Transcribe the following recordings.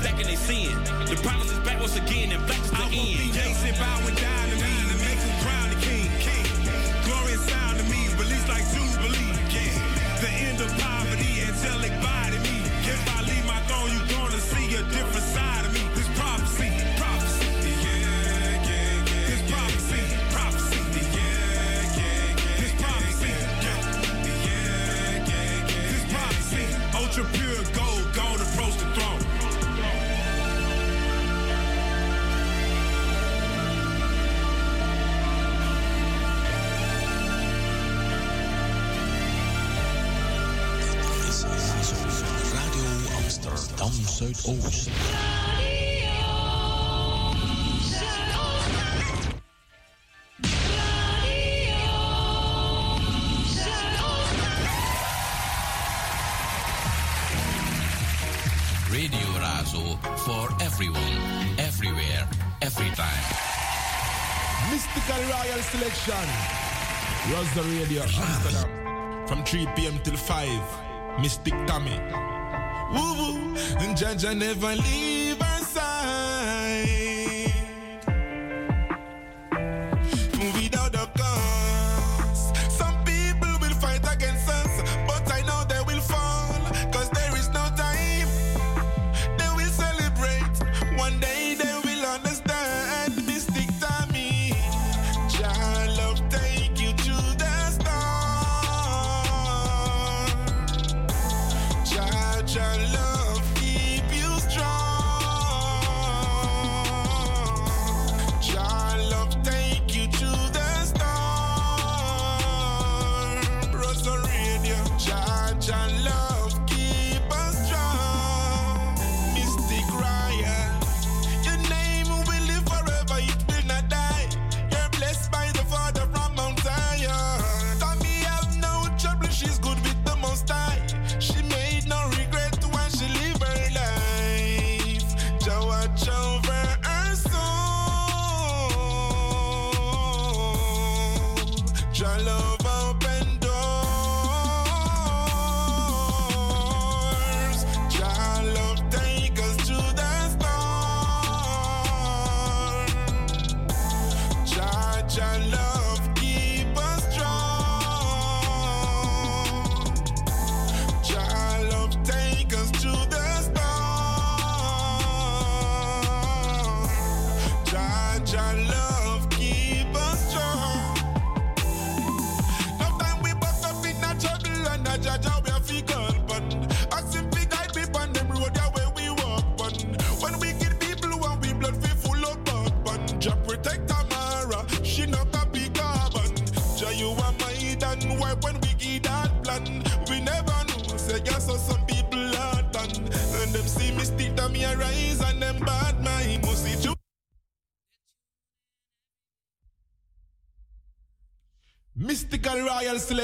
stacking they sin. The promise is back once again, and black is the I end. Jason Bowen died. Ooh. Radio Razo for everyone, everywhere, every time. Mystical Royal Selection was the radio Amsterdam from 3 p.m. till 5. Mystic Tommy. Woo woo, and Jah Jah never leave.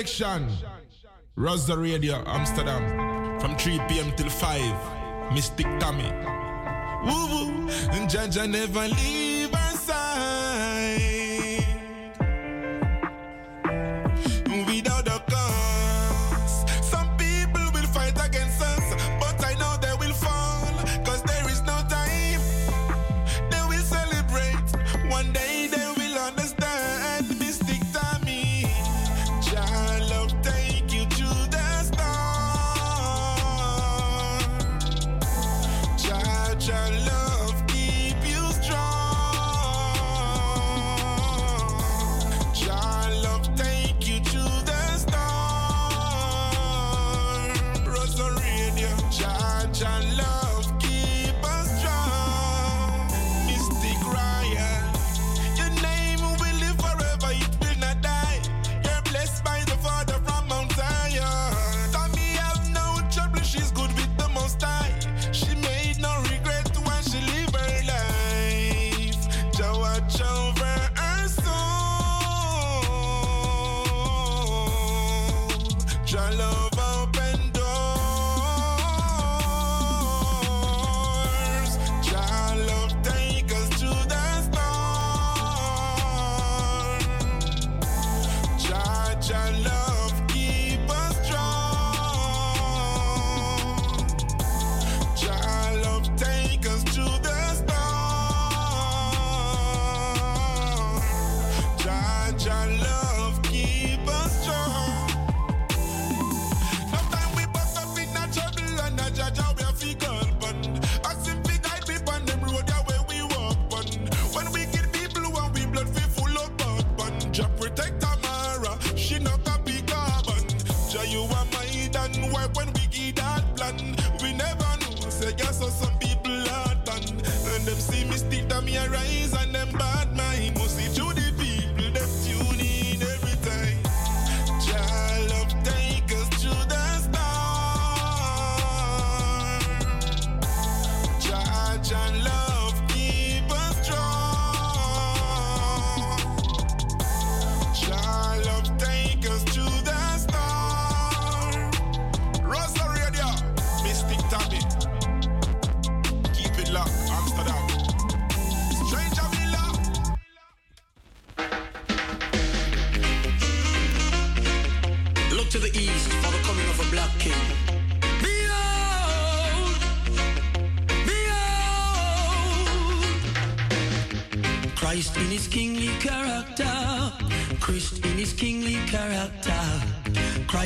selection. Radio Amsterdam from 3 p.m. till 5. Mystic Tommy. Woo woo. And never leave.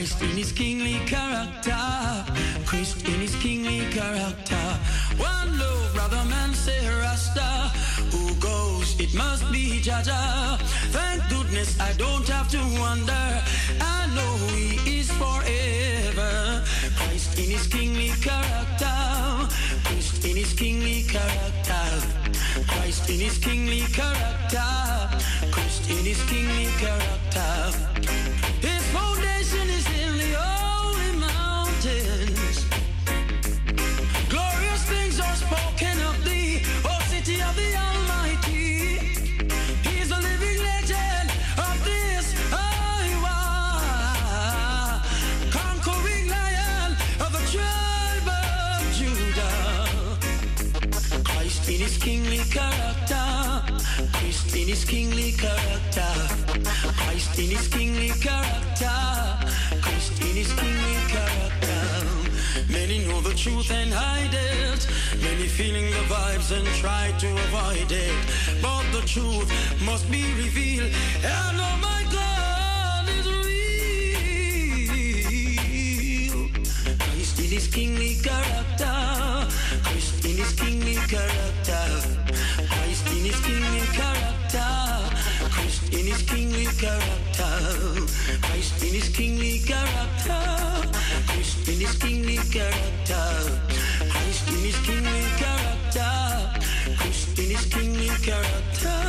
Christ in his kingly character, Christ in his kingly character. One love, brother man, say Rasta, who goes, it must be Jah Jah. Thank goodness I don't have to wonder. I know he is forever. Christ in his kingly character. Christ in his kingly character. Christ in his kingly character. Many know the truth and hide it. Many feeling the vibes and try to avoid it. But the truth must be revealed. And oh my God is real. Christ in his kingly character. Christ in his kingly character. Christ in his kingly character. Christ in his kingly character. Christ in his kingly character finish skinny character. I'm skinny, character. I'm skinny, character.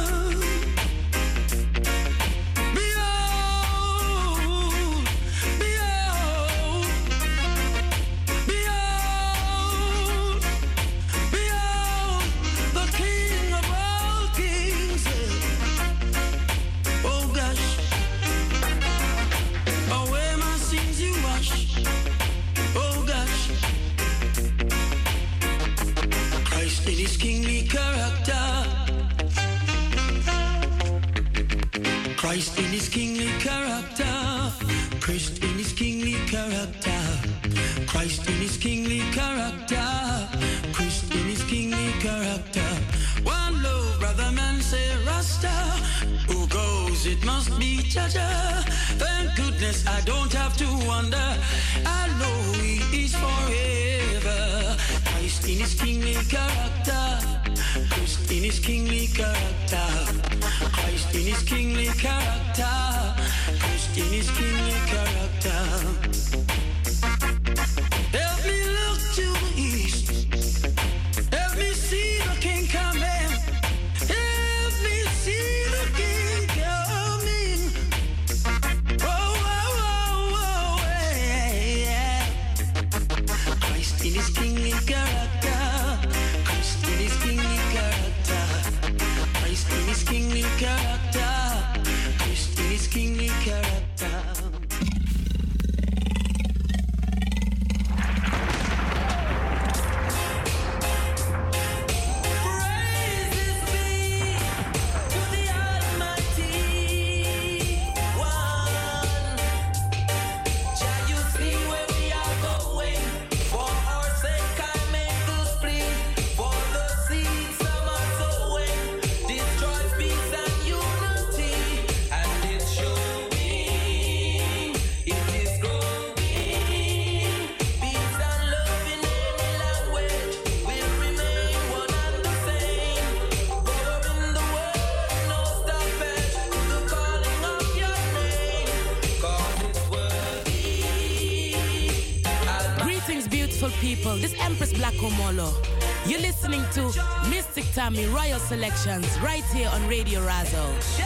Jah Jah. Thank goodness I don't have to wonder. I know he is forever. Christ in his kingly character. Christ in his kingly character. Christ in his kingly character. Christ in his kingly character. Selections right here on Radio Razzle.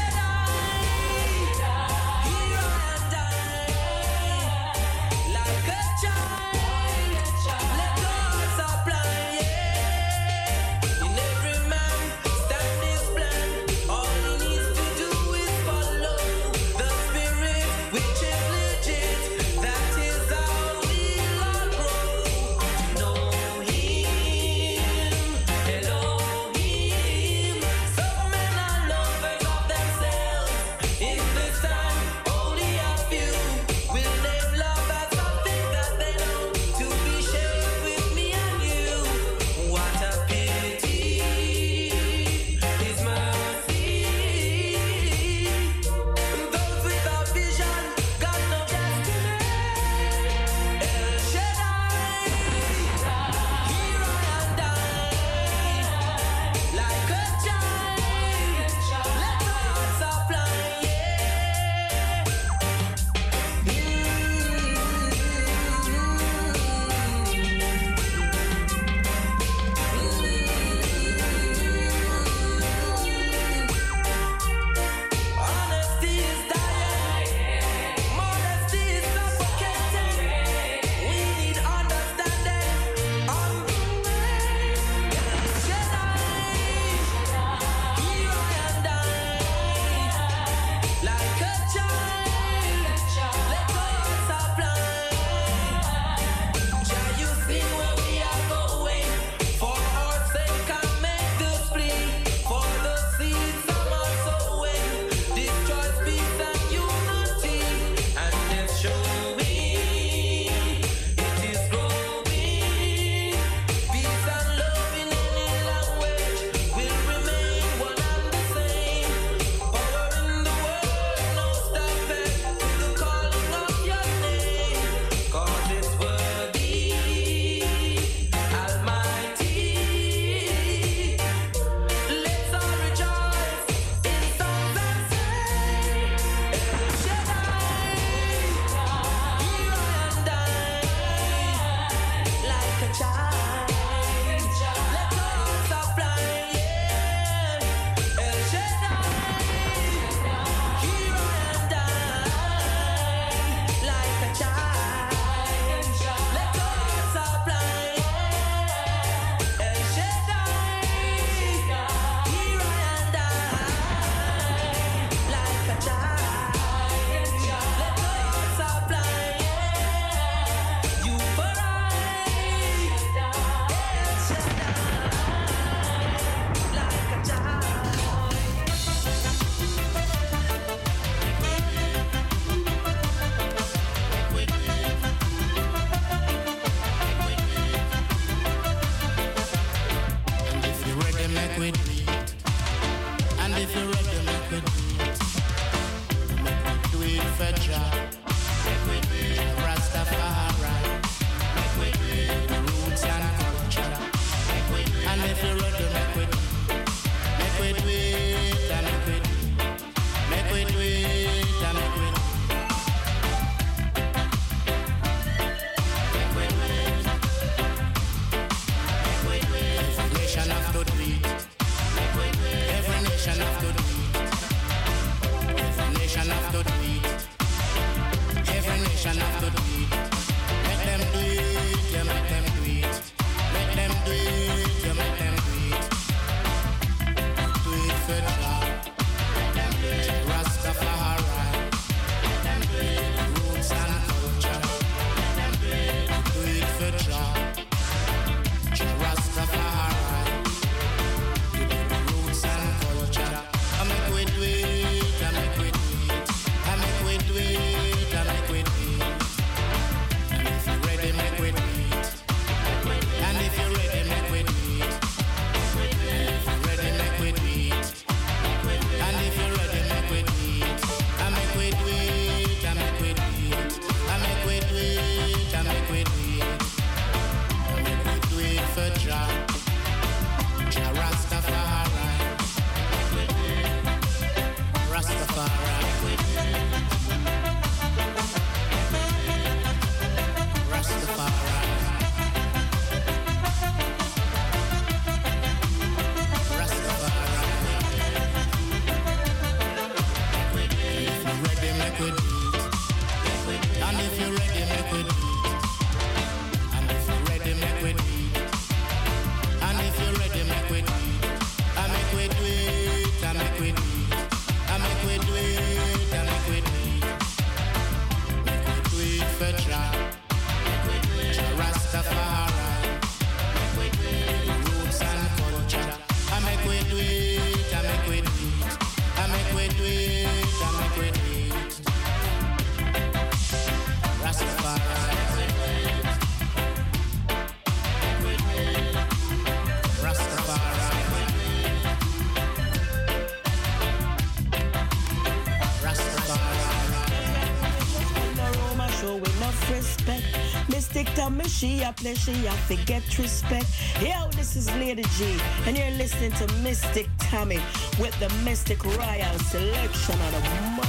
She a play, she a forget respect. Yo, this is Lady G, and you're listening to Mystic Tommy with the Mystic Royal selection of the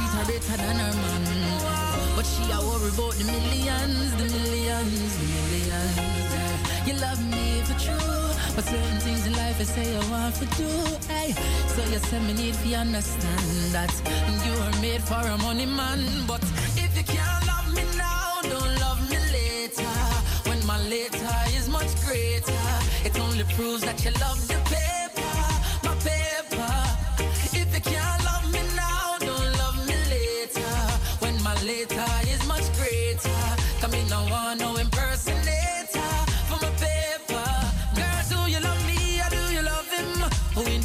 her better than her man. But she a worry about the millions, the millions, the millions. You love me for true, but certain things in life I say I want to do. Hey, so you say me need to understand that you are made for a money man. But if you can't love me now, don't love me later. When my later is much greater, it only proves that you love the paper,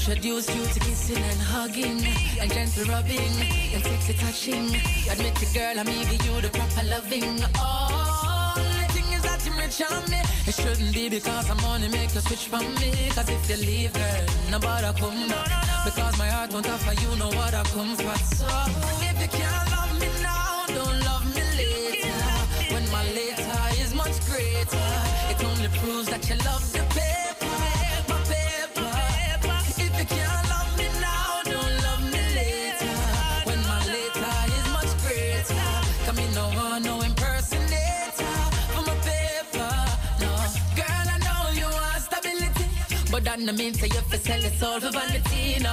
Who introduced you to kissing and hugging and gentle rubbing and sexy touching? Admit it, girl, I'm give you the proper loving. Oh, the thing is that you're rich on me. It shouldn't be because I'm money make you switch from me. Cause if you leave, girl, nobody come back. Because my heart won't offer you no what I come for. So if you can't love me now, don't love me later. When my later is much greater, it only proves that you love the but that no mean say you fi sell your soul for vanity.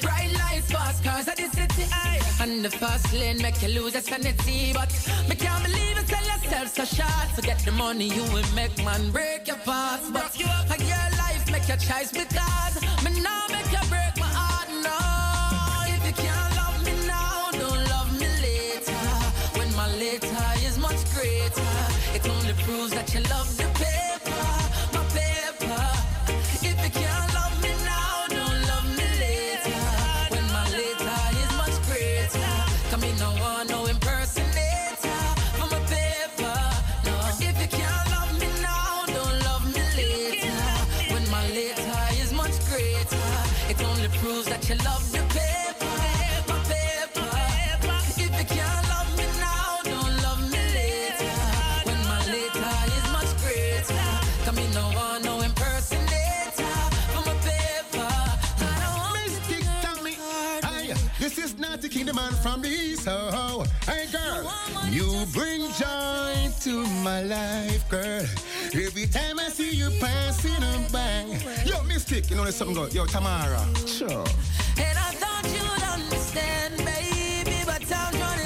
Bright lights, fast cars at the city, aye. and the fast lane make you lose your sanity. But me can't believe you sell yourself so short. Forget the money you will make, man, break your fast. But a your life make your choice because me now make you break my heart. No, if you can't love me now, don't love me later. When my later is much greater, it only proves that you love the to my life, girl. Every time I see you passing a bang. Yo, Mystic, you know there's something good. Yo, Tamara. Sure. And I thought you'd understand, baby, but time's running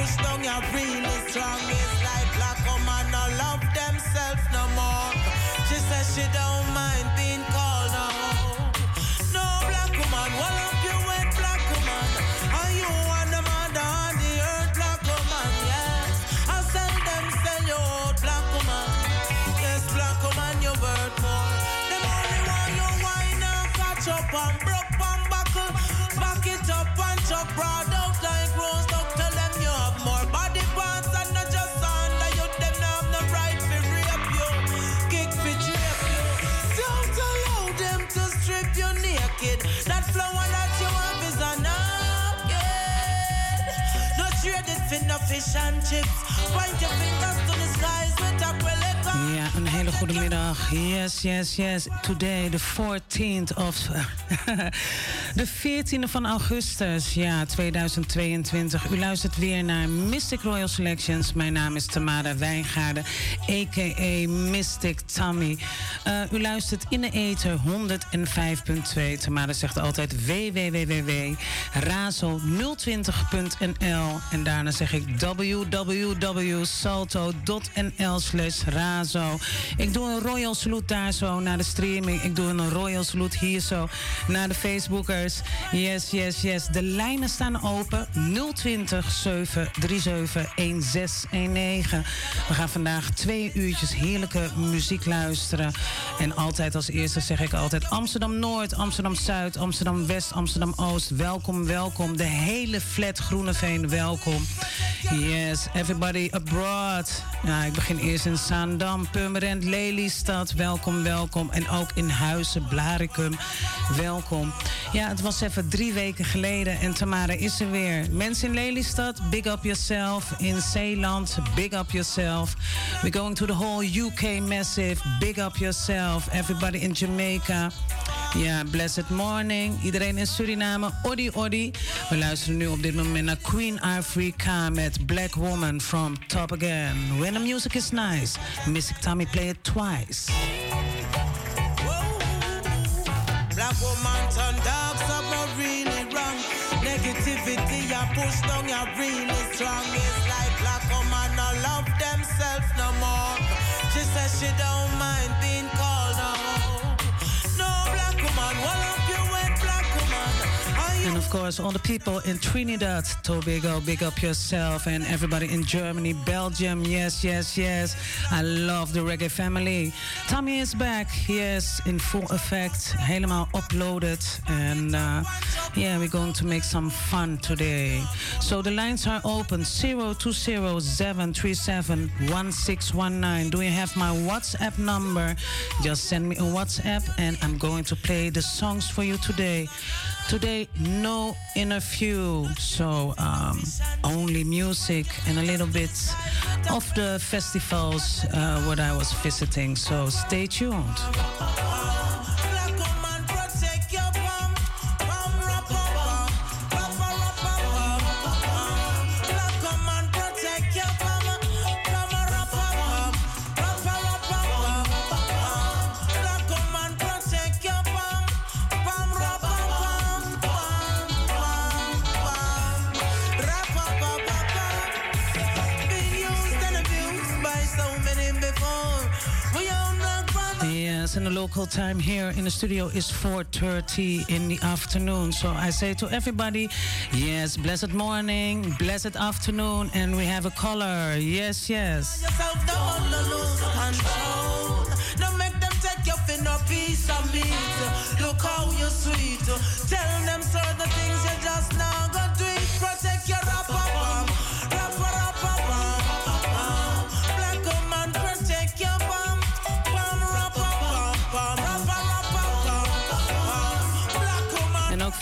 push down, you really strong. It's like black woman no love themselves no more. She says she don't mind Ja, een hele goede middag. Yes, yes, yes. Today, the 14th of De 14e van augustus, ja, 2022. U luistert weer naar Mystic Royal Selections. Mijn naam is Tamara Wijngaarden, a.k.a. Mystic Tammy. Uh, u luistert in de ether 105.2. Tamara zegt altijd www.razo020.nl en daarna zeg ik www.salto.nl slash razo. Ik doe een royal salute daar zo naar de streaming. Ik doe een royal salute hier zo naar de Facebookers. Yes, yes, yes. De lijnen staan open. 020 737 1619. We gaan vandaag twee uurtjes heerlijke muziek luisteren. En altijd als eerste zeg ik altijd Amsterdam Noord, Amsterdam Zuid, Amsterdam West, Amsterdam Oost. Welkom, welkom. De hele flat Groeneveen, welkom. Yes, everybody abroad. Ja, ik begin eerst in Zaandam, Purmerend, Lelystad. Welkom, welkom. En ook in Huizen, Blarikum. Welkom. Ja, het was even drie weken geleden en Tamara is er weer. Mensen in Lelystad, big up yourself. In Zeeland, big up yourself. We're going to the whole UK massive, big up yourself. Everybody in Jamaica. Ja, blessed morning. Iedereen in Suriname, odi odi. We luisteren nu op dit moment naar Queen Africa met Black Woman from Top Again. When the music is nice, Mystic Tommy play it twice. Black woman turn dark, something really wrong. Negativity, you push down, you really strong. It's like black woman no love themselves no more. She says she don't mind And of course, all the people in Trinidad, Tobago, big up yourself, and everybody in Germany, Belgium, yes, yes, yes. I love the reggae family. Tommy is back, yes, in full effect, helemaal uploaded. And uh, yeah, we're going to make some fun today. So the lines are open 020-737-1619. Do you have my WhatsApp number? Just send me a WhatsApp, and I'm going to play the songs for you today. Today, no interview, so um, only music and a little bit of the festivals uh, what I was visiting. So stay tuned. Yes, the local time here in the studio is 4:30 in the afternoon. So I say to everybody, yes, blessed morning, blessed afternoon, and we have a caller. Yes, yes. don't make them take you for piece of meat. Look how you sweet. Tell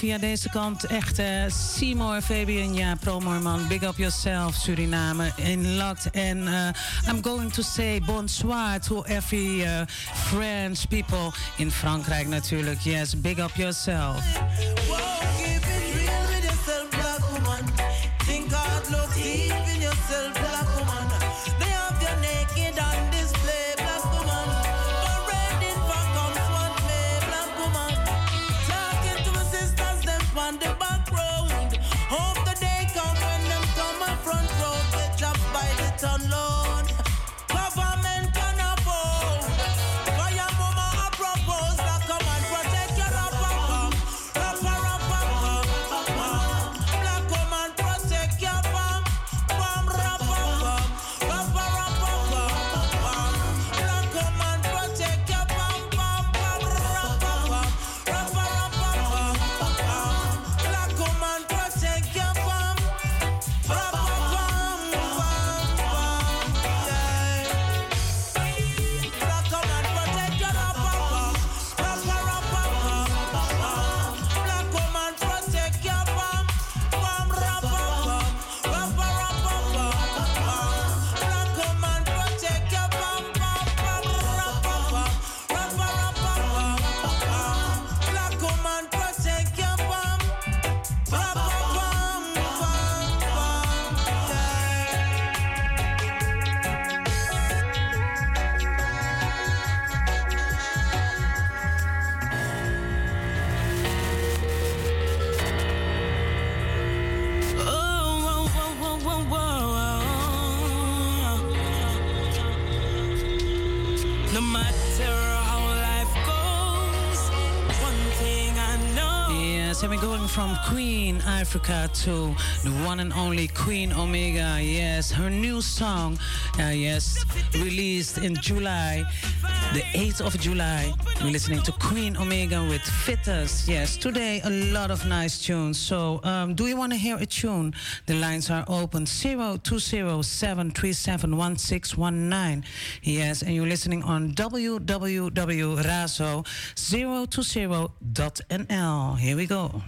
via deze kant echt eh Seymour, Fabian, ja, Promorman, big up yourself, Suriname, in locked. En eh, I'm going to say bonsoir to every uh, French people in Frankrijk natuurlijk. Yes, big up yourself. On the Africa to the one and only Queen Omega. Yes, her new song, uh, yes, released in July, the 8th of July. We're listening to Queen Omega with Fittest. Yes, today a lot of nice tunes. So, um, do you want to hear a tune? The lines are open 0207371619. Yes, and you're listening on www.razo020.nl. Here we go.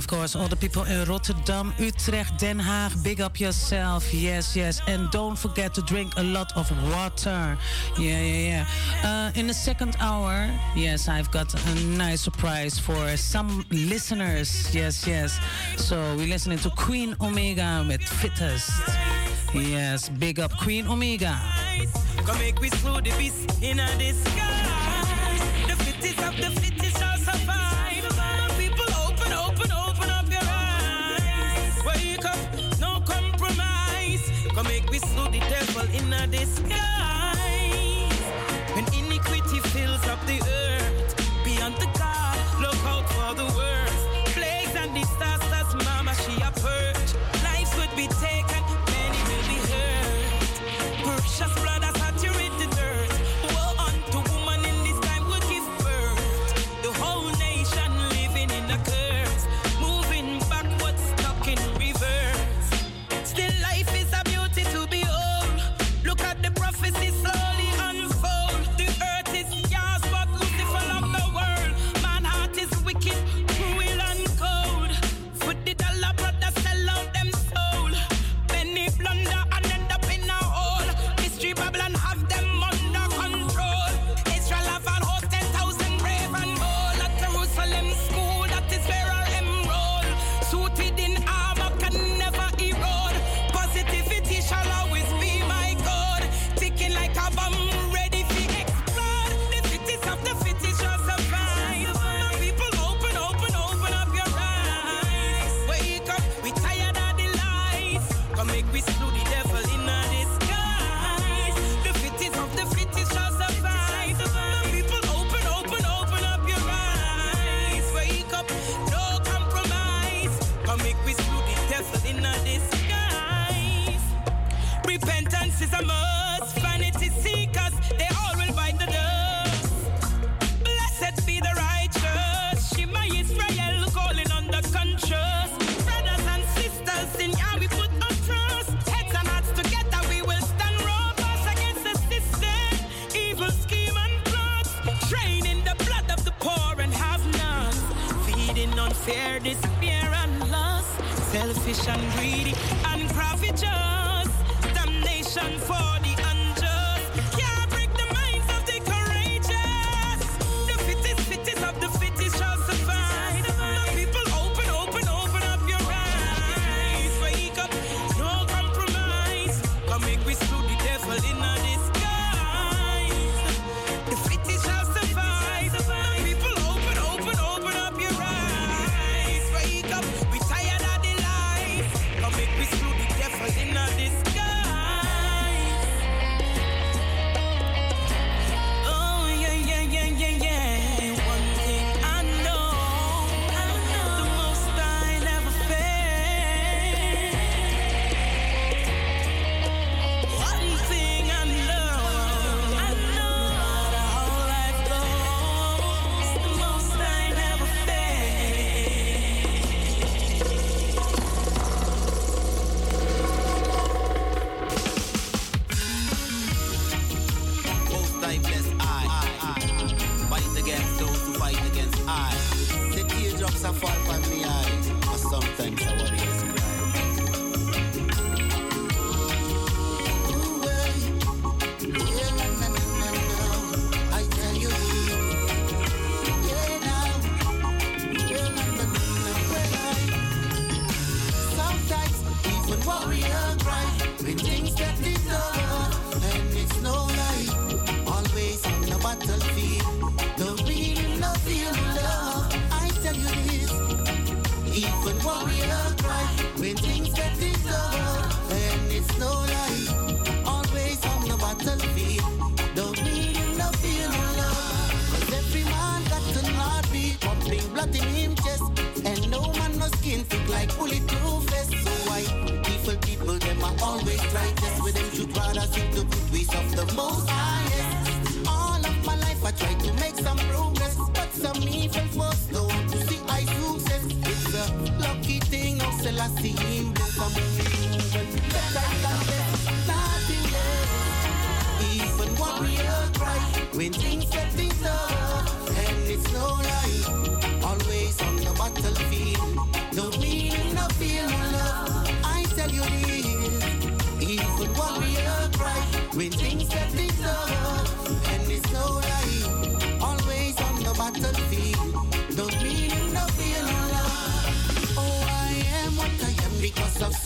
of course, all the people in Rotterdam, Utrecht, Den Haag, big up yourself. Yes, yes. And don't forget to drink a lot of water. Yeah, yeah, yeah. Uh, in the second hour, yes, I've got a nice surprise for some listeners. Yes, yes. So we're listening to Queen Omega with Fittest. Yes, big up Queen Omega. Come make we the beast in. The fittest of the fittest. When things get tough. And it's no lie, always on the battlefield. Don't love. Every man got pumping blood in chest. And no man no skin thick like bulletproof vest. So why people, people, them are always them the good ways of the most highest. All of my life I try to make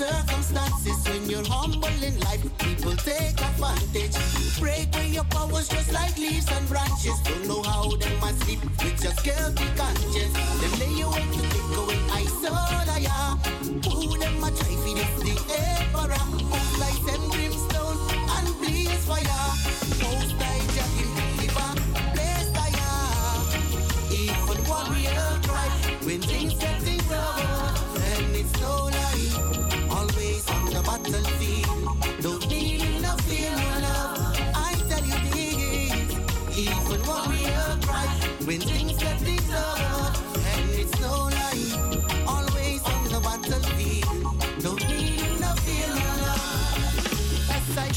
circumstances. When you're humble in life, people take advantage. Break away your powers just like leaves and branches. Don't know how they must sleep with just guilty conscience.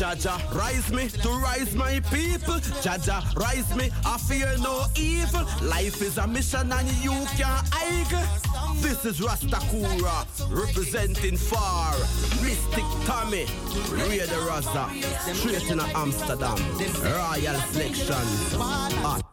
Jaja, rise me to rise my people. Jaja, rise me, I fear no evil. Life is a mission and you can't hide. This is Rastakura representing far. Mystic Tommy, Ray the Raza, straight in Amsterdam. Royal Selection. Hot.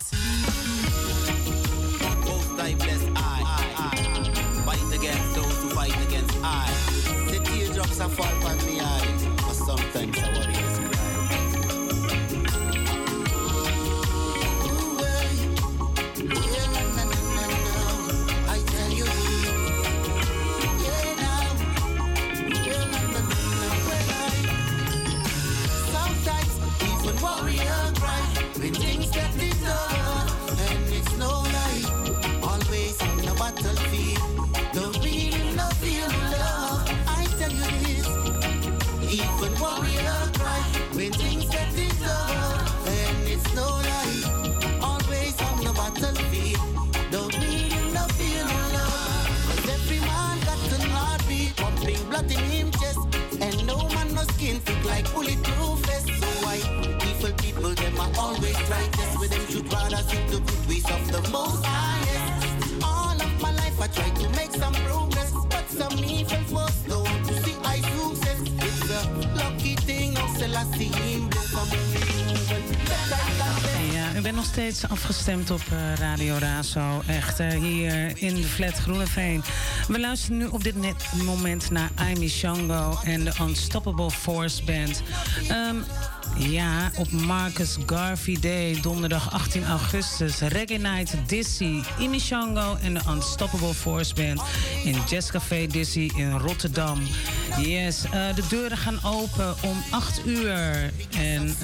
Steeds afgestemd op eh, Radio Razo. Echt eh, hier in de flat Groeneveen. We luisteren nu op dit net moment naar Amy Shango en de Unstoppable Force Band. Ehm, ja, op Marcus Garvey Day, donderdag 18 augustus. Reggae Night Dizzy, Amy Shango en de Unstoppable Force Band in Jazzcafé Dizzy in Rotterdam. Yes, eh, de deuren gaan open om 8 uur. En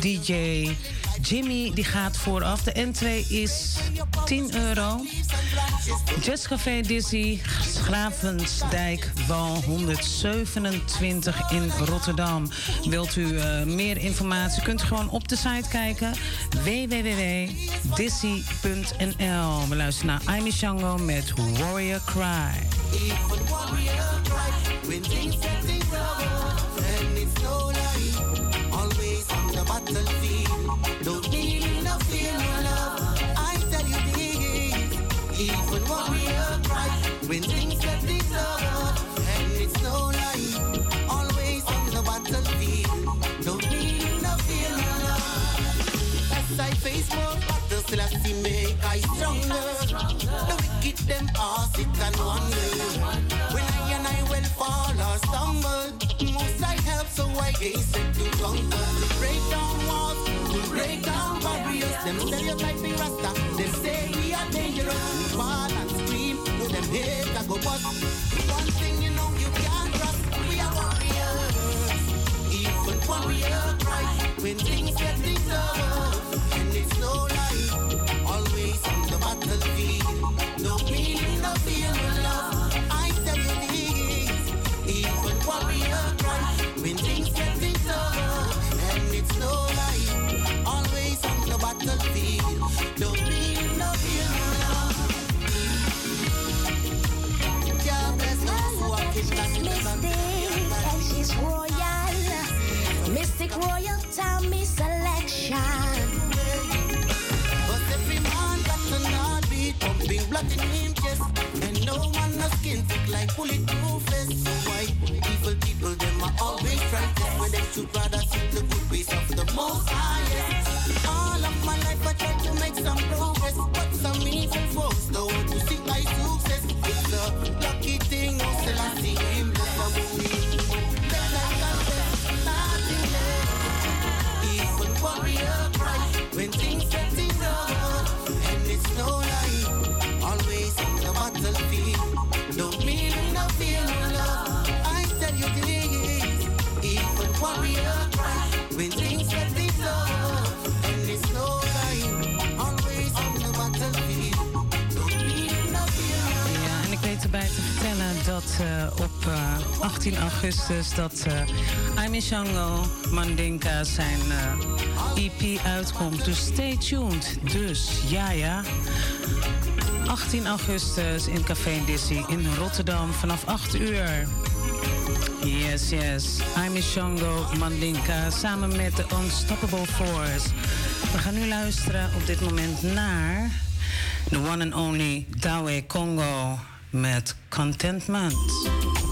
DJ Jimmy die gaat vooraf. De entree is 10 euro. Jazzcafé Dizzy, Gravensdijk, wal 127 in Rotterdam. Wilt u eh, meer informatie, kunt u gewoon op de site kijken. www.dizzy.nl We luisteren naar Amy Shango met Warrior Cry. smoke battle Selassie make I stronger. The wicked them are sick and wonder. When I and I will fall or stumble, most I help so I ain't sick to conquer. Break down walls, break down barriers. Them stereotype me rasta, they say we are dangerous. We fall and scream, no them hate I go bust. One thing you know you can't trust, we are warriors. Even when we are cries when things get disturbed. Royal Tommy selection. But every man got pumping blood in him chest. And no no skin thick like bulletproof. So why people them always the good ways of the most. All of my life I tried to make some progress, but some evil folks when things eh, op eh, 18 augustus dat uh, Aimee Shango Mandinka zijn eh, EP uitkomt. Dus stay tuned. Dus ja, ja. 18 augustus in Café Dizzy in Rotterdam vanaf 8 uur. Yes, yes. Aimee Shango Mandinka samen met de Unstoppable Force. We gaan nu luisteren op dit moment naar the one and only Dawe Congo met Contentment.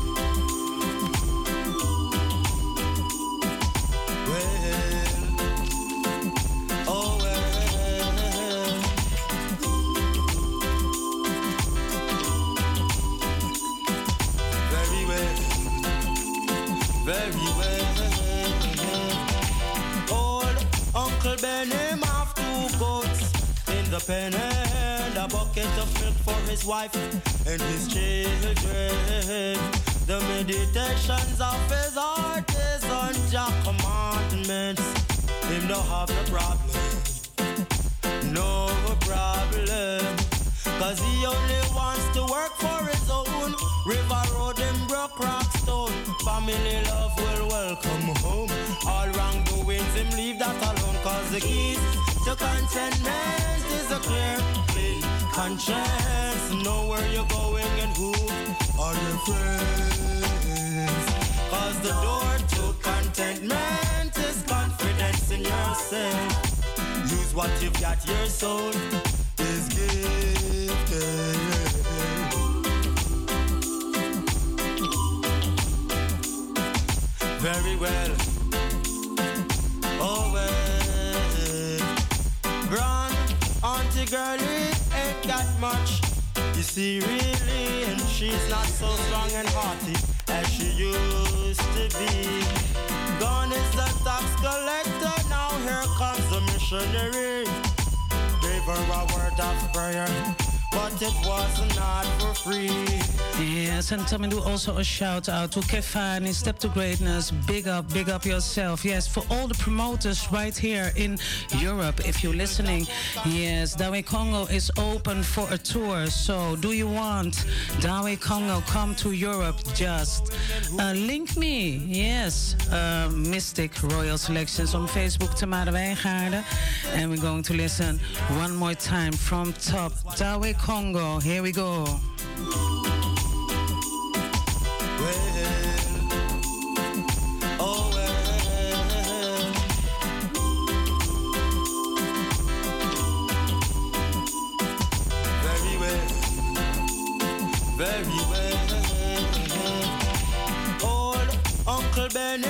Bucket of milk for his wife and his children. The meditations of his heart is on Jah commandments. Him no have no problem, no problem. Cause he only wants to work for his own. River road and broke rock stone. Family love will welcome home. All wrongdoings him leave that alone. Cause the keys to contentment is a clear, conscience. Know where you're going and who are your friends. Cause the door to contentment is confidence in yourself. Use what you've got, your soul is gifted. Very well. Oh well. Run, Auntie got much. You see, really, and she's not so strong and hearty as she used to be. Gone is the tax collector, now here comes the missionary. Gave her a word of prayer, but it was not for free. Yes, and Tommy do also a shout out to Kefani, Step to Greatness. Big up, big up yourself. Yes, for all the promoters right here in Europe, if you're listening. Yes, Dawe Congo is open for a tour. So, do you want Dawe Congo come to Europe? Just uh, link me. Yes, uh, Mystic Royal Selections on Facebook, Tamara Wijngaarden. And we're going to listen one more time from top. Dawe Congo, here we go. Very well. Old Uncle Ben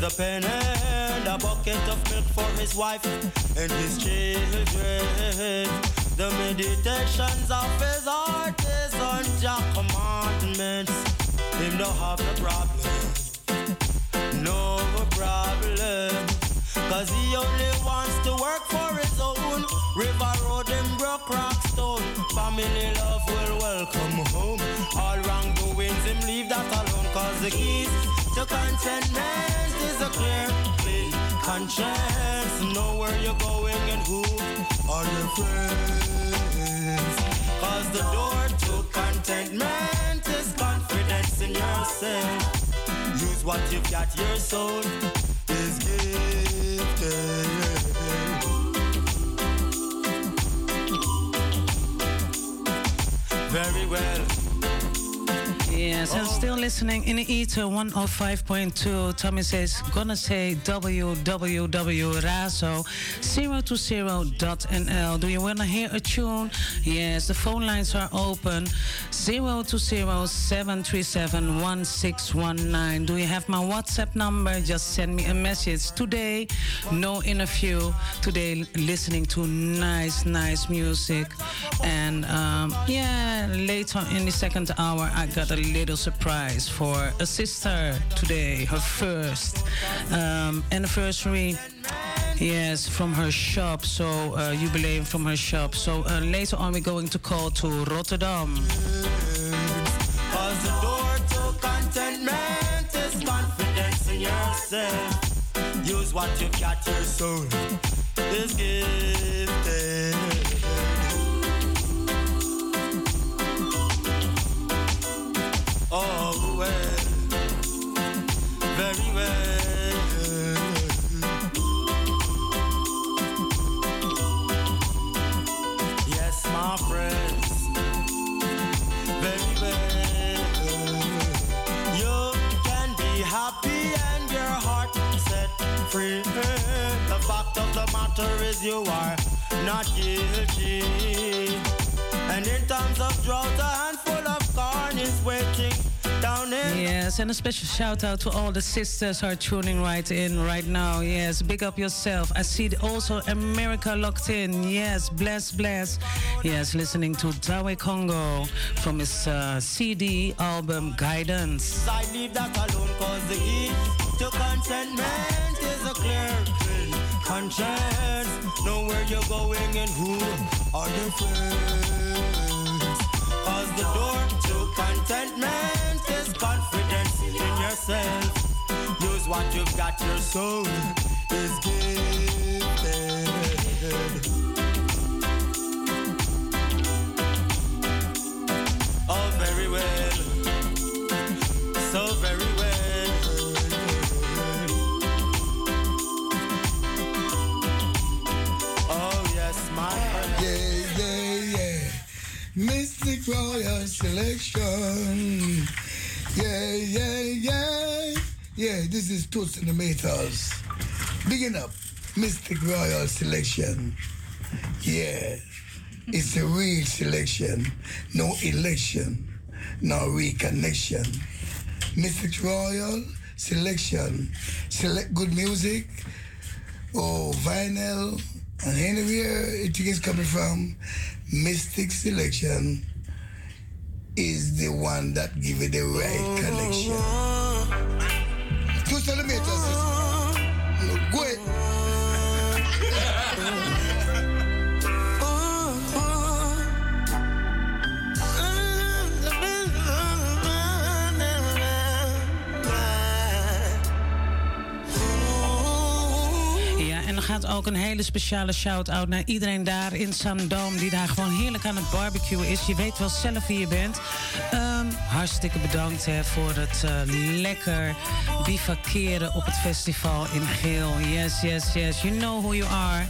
the pen and a bucket of milk for his wife and his children. The meditations of his heart is on Jah commandments. Him no have no problem, no problem. Cause he only wants to work for his own. River road and broke rock stone. Family love will welcome home. All wrongdoings him leave that alone. Cause the keys to contentment conscience. Know where you're going and who are your friends. Cause the door to contentment is confidence in yourself. Use what you've got, your soul is gifted. Very well. Yes, and still listening in the ether 105.2. Tommy says, gonna say www.razo020.nl. Do you wanna hear a tune? Yes, the phone lines are open 020-737-1619. Do you have my WhatsApp number? Just send me a message. Today, no interview. Today, listening to nice, nice music. And um, yeah, later in the second hour, I got a little surprise for a sister today, her first um, anniversary. Yes, from her shop. So uh, jubileum from her shop. So uh, later on, we're going to call to Rotterdam. Use what you got, your soul is gifted. Matter is you are not guilty. And in times of drought, a handful of corn is waiting down in. Yes, and a special shout out to all the sisters who are tuning right in right now. Yes, big up yourself. I see also America locked in. Yes, bless, bless. Yes, listening to Dawe Congo from his uh, CD album Guidance. I leave that alone cause the key to contentment is a clear conscience. Know where you're going and who are your friends. Cause the door to contentment is confidence in yourself. Use what you've got, your soul is gifted. Royal Selection. Yeah, yeah, yeah. Yeah, this is Toots and the up Mystic Royal Selection. Yeah, it's a real selection. No election, no reconnection. Mystic Royal Selection. Select good music or vinyl and anywhere it is coming from. Mystic Selection is the one that give it the right connection. Two centimeters. Look good. Ja, gaat ook een hele speciale shout-out naar iedereen daar in Zandam... die daar gewoon heerlijk aan het barbecuen is. Je weet wel zelf wie je bent. Ehm, hartstikke bedankt hè, voor het eh, lekker bivakeren op het festival in Geel. Yes, yes, yes. You know who you are.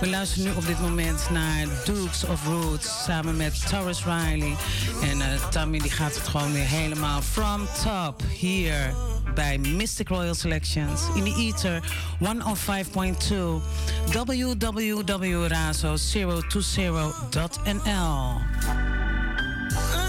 We luisteren nu op dit moment naar Dukes of Roots... samen met Taurus Riley. En eh, Tammy die gaat het gewoon weer helemaal from top hier bij Mystic Royal Selections in de Ether 105.2 www.razo020.nl.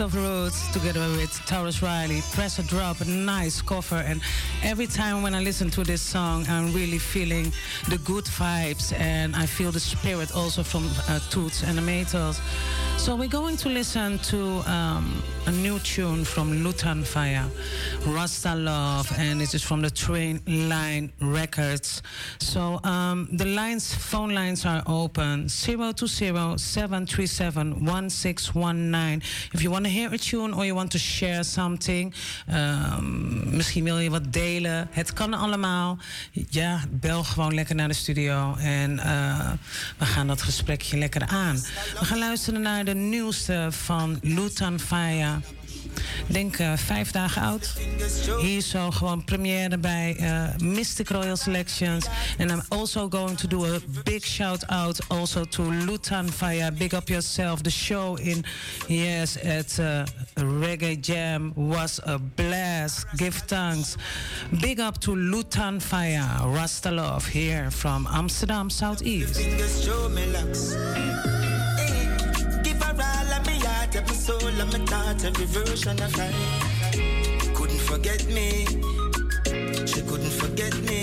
of Roots together with Tarrus Riley. Press a drop, a nice cover. And every time when I listen to this song, I'm really feeling the good vibes and I feel the spirit also from uh, Toots and the Maytals. So we're going to listen to um, a new tune from Lutan Fyah, Rasta Love, and it is from the Train Line Records. So um, the lines, phone lines are open 020 737 1619. If you want to hear a tune or you want to share something, um, misschien wil je wat delen. Het kan allemaal. Ja, bel gewoon lekker naar de studio en uh, we gaan dat gesprekje lekker aan. We gaan luisteren naar de nieuwste van Lutan Faya. Denk uh, vijf dagen oud. Hier zo gewoon première bij uh, Mystic Royal Selections. And I'm also going to do a big shout out also to Lutan Fyah. Big up yourself. The show in yes at uh, Reggae Jam was a blast. Give thanks. Big up to Lutan Fyah. Rasta Love here from Amsterdam Southeast. Of my thought, every version of her. Couldn't forget me, she couldn't forget me.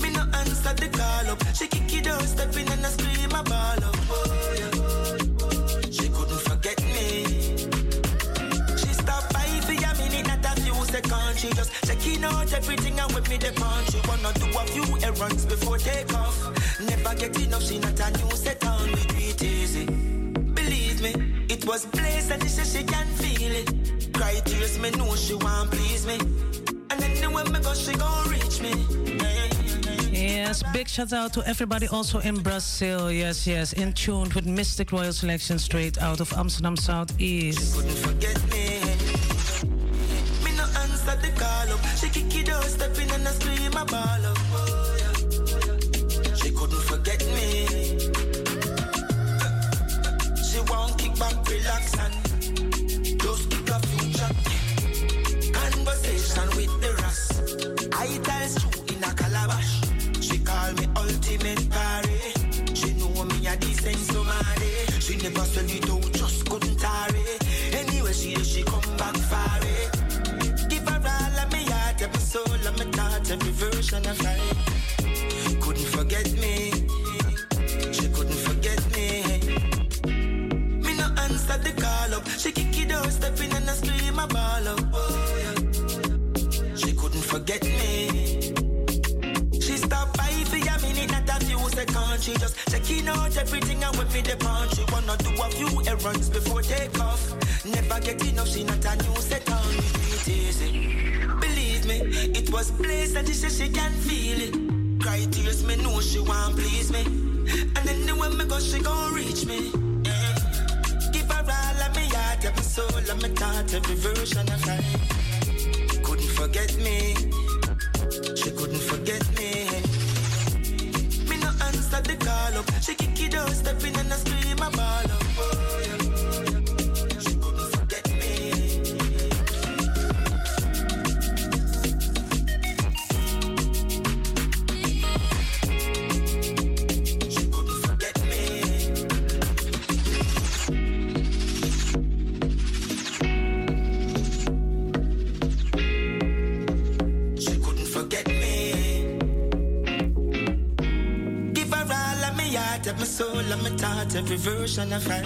Me no answer the call up, she kick it out, step in and I scream a ball up. Oh, yeah. She couldn't forget me. She stopped by for a minute, not a few seconds. She just checking out everything and with me the punch. She wanna do a few errands before take off. Never get enough, she not a new set on, we it easy me. It was place that she said she can feel it. Cry tears, me know she want please me. And then when me go, she gon' reach me. Yes, big shout out to everybody also in Brazil. Yes, yes, in tune with Mystic Royal Selection straight out of Amsterdam Southeast. She couldn't forget me. Me no answer the call up. She kick it out, step in and I scream a ball every version of. Couldn't forget me. She couldn't forget me Me no answer the call up. She kick it out, step in and I scream a ball up. Oh, yeah. She couldn't forget me. She stopped by for a minute, not a few seconds. She just checking out everything and with me the punch. She wanna do a few errands before take off. Never get was place that she said she can feel it. Cry tears, me know she want please me. And then when me go, she gon' reach me eh. Give her all of me heart, every soul of my thought, every version of her. Couldn't forget me, she couldn't forget me. Me no answer the call up, she kick it out, in and I scream a ball up. Yeah. my thoughts, every version of her.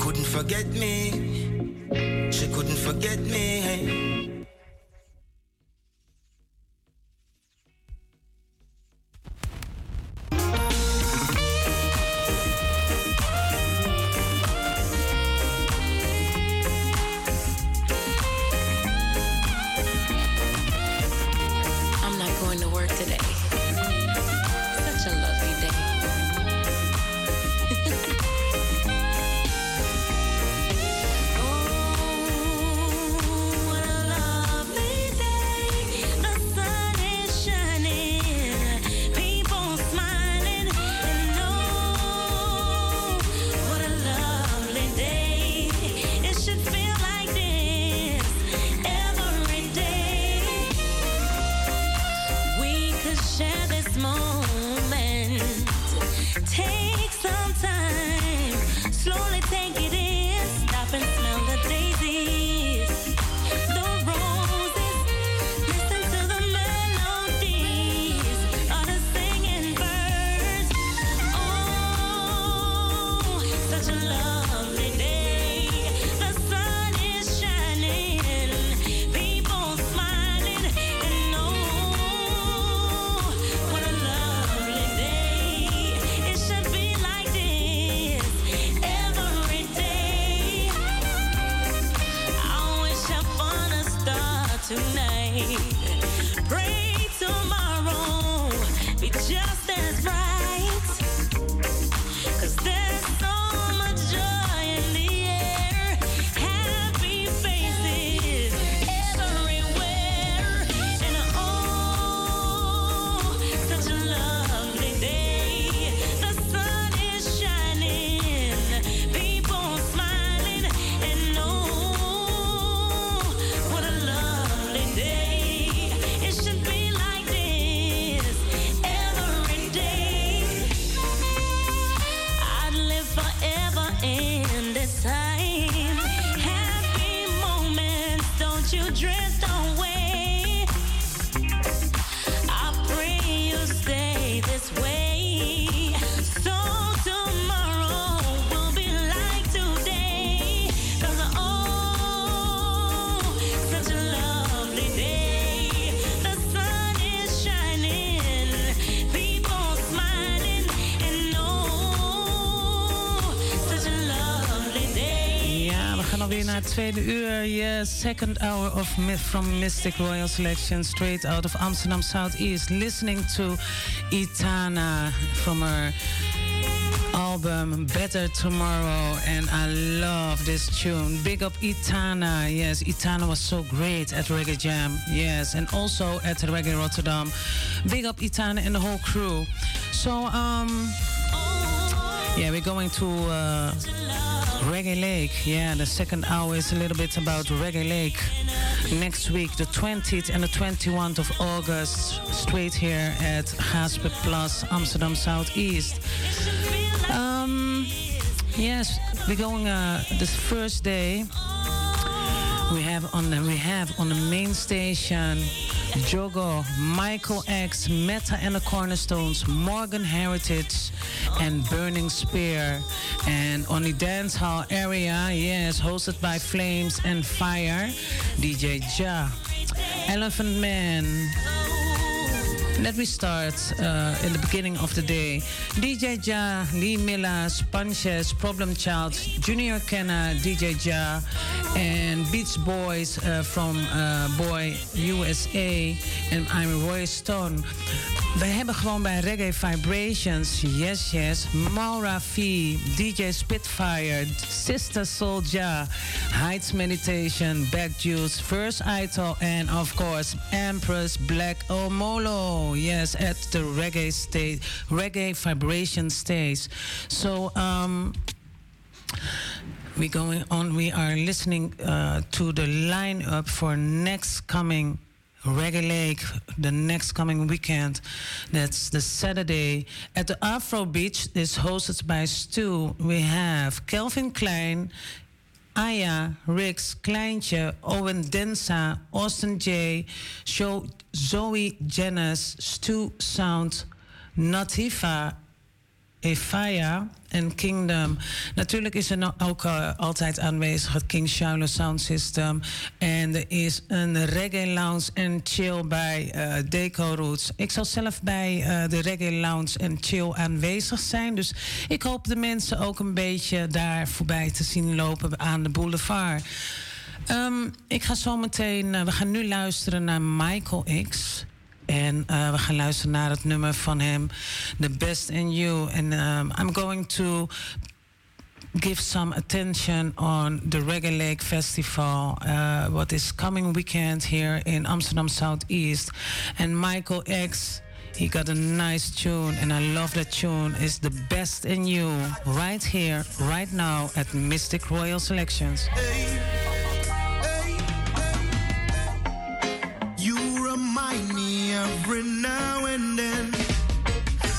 Couldn't forget me, she couldn't forget me. Tweede uur. Yes, second hour of Myth from Mystic Royal Selection, straight out of Amsterdam Southeast. Listening to Etana from her album Better Tomorrow, and I love this tune. Big up Etana. Yes, Etana was so great at Reggae Jam. Yes, and also at Reggae Rotterdam. Big up Etana and the whole crew. So, um, yeah, we're going to. Uh, Reggae Lake. Yeah, the second hour is a little bit about Reggae Lake. Next week, the 20th and the 21st of August, straight here at Gasper Plus, Amsterdam Southeast. Um, yes, we're going uh, this first day. We have on the we have on the main station Joggo, Michael X, Meta and the Cornerstones, Morgan Heritage, and Burning Spear. And on the dance hall area, yes, hosted by Flames and Fire, DJ Ja, Elephant Man. Let me start uh, in the beginning of the day. DJ Ja, Lee Miller, Sponges, Problem Child, Junior Kenna, DJ Ja, and Beach Boys uh, from uh, Boy USA. En I'm Roy Stone. We hebben gewoon bij Reggae Vibrations, Yes Yes, Maura V, DJ Spitfire, Sister Soldier, Heights Meditation, Back Juice, First Idol, and of course Empress Black Omolo. Yes, at the Reggae stage, Reggae Vibration stage. So, um, we going on. We are listening uh, to the lineup for next coming Reggae Lake the next coming weekend. That's the Saturday at the Afro Beach. is hosted by Stu. We have Kelvin Klein, Aya, Rix, Kleintje, Owen Densa, Austin J, Zoe Janice, Stu Sound, Natifa, Efaya en Kingdom. Natuurlijk is er ook uh, altijd aanwezig het King Shiloh Sound System. En er is een reggae lounge en chill bij uh, Deco Roots. Ik zal zelf bij uh, de reggae lounge en chill aanwezig zijn. Dus ik hoop de mensen ook een beetje daar voorbij te zien lopen aan de boulevard. Um, ik ga zo meteen, we gaan nu luisteren naar Michael X. En uh, we gaan luisteren naar het nummer van hem, The Best in You. En um, I'm going to give some attention on the Reggae Lake Festival, uh, what is coming weekend here in Amsterdam Southeast. And Michael X, he got a nice tune, and I love that tune. It's the best in you, right here, right now at Mystic Royal Selections. every now and then.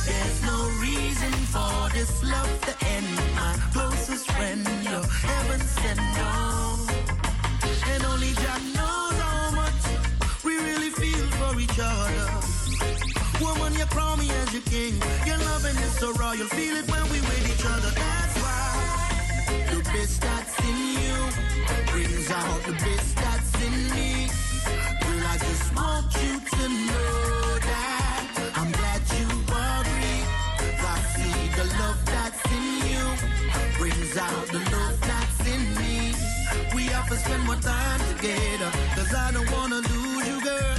There's no reason for this love to end. My closest friend, you're heaven sent. No. And only Jah knows how much we really feel for each other. Woman, you crown me as your king. Your loving is so raw, you feel it when we with each other. That's why the best that's in you brings out the best. Spend more time together, cause I don't wanna lose you, girl.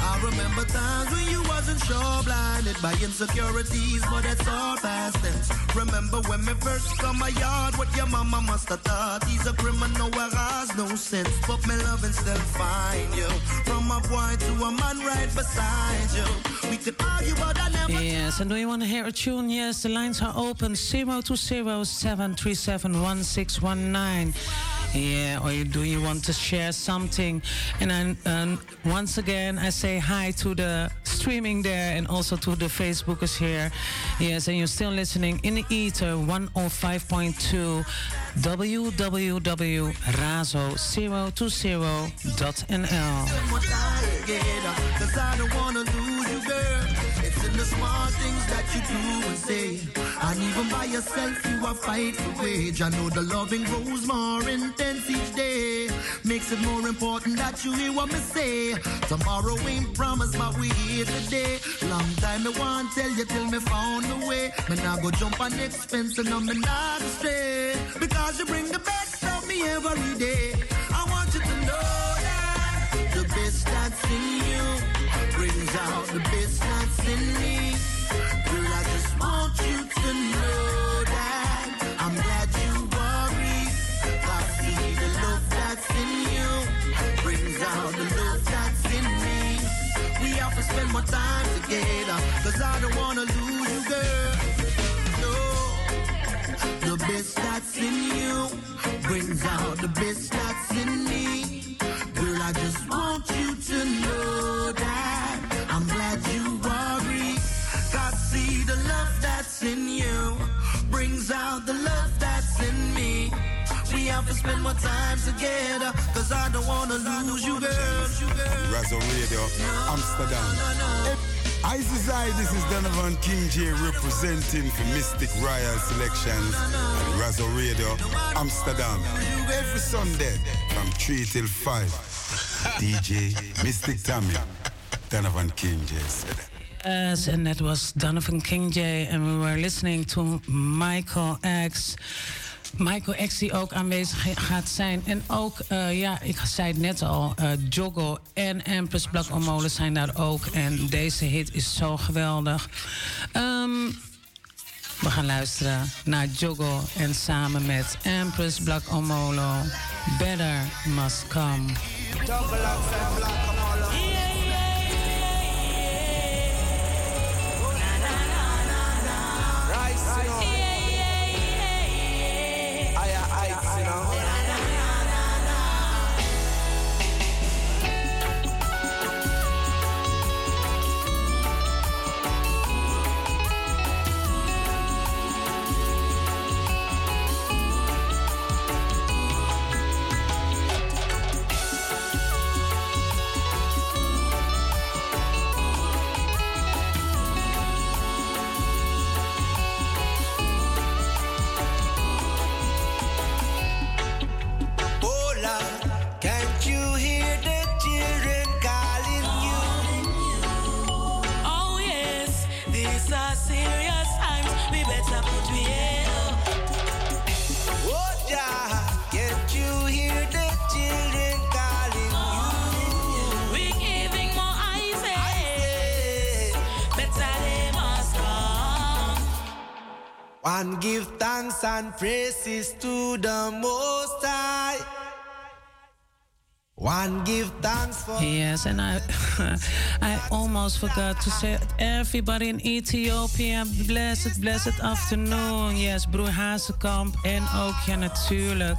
I remember times when you wasn't sure, blinded by insecurities, but that's all past tense. Remember when me first come my yard, what your mama must have thought. He's a criminal where has no sense, but me love and still find you. From a boy to a man right beside you. We could argue, but I never. Yes, and do you want to hear a tune? Yes, the lines are open 0207371619. Yeah, or you, do you want to share something? And then um, once again, I say hi to the streaming there and also to the Facebookers here. Yes, and you're still listening in the ether 105.2 www.razo020.nl. small things that you do and say. And even by yourself, you are fight for wage. I know the loving grows more intense each day. Makes it more important that you hear what me say. Tomorrow ain't promised, but we here today. Long time me want tell you till me found the way. Me now go jump on expense and I'm not stray. Because you bring the best of me every day. I want you to know that the best that's in you brings out the best that's in me. Girl, I just want you to know that I'm glad you worry. I see the love that's in you brings out the love that's in me. We have to spend more time together, cause I don't wanna lose you, girl. No, the best that's in you brings out the best that's in me. Girl, I just want you to know that out the love that's in me. We have to spend more time together, cause I don't wanna lose you, girl. Razo Radio, Amsterdam. Isis I, this is Donovan King J representing for Mystic Royal Selections and Razo Radio, Amsterdam. Every Sunday from 3 till 5. DJ Mystic Tammy, Donovan King J. Yes, and that was Donovan King J. And we were listening to Michael X. Michael X die ook aanwezig gaat zijn. En ook, uh, ja, ik zei het net al, uh, Joggo en Empress Black Omole zijn daar ook. En deze hit is zo geweldig. Um, we gaan luisteren naar Joggo en samen met Empress Black Omolo. Better Must Come. And praises to the Most High. One give thanks for. Yes, and I, I almost forgot to say everybody in Ethiopia, blessed, blessed afternoon. Yes, broer Hazekamp en ook ja natuurlijk.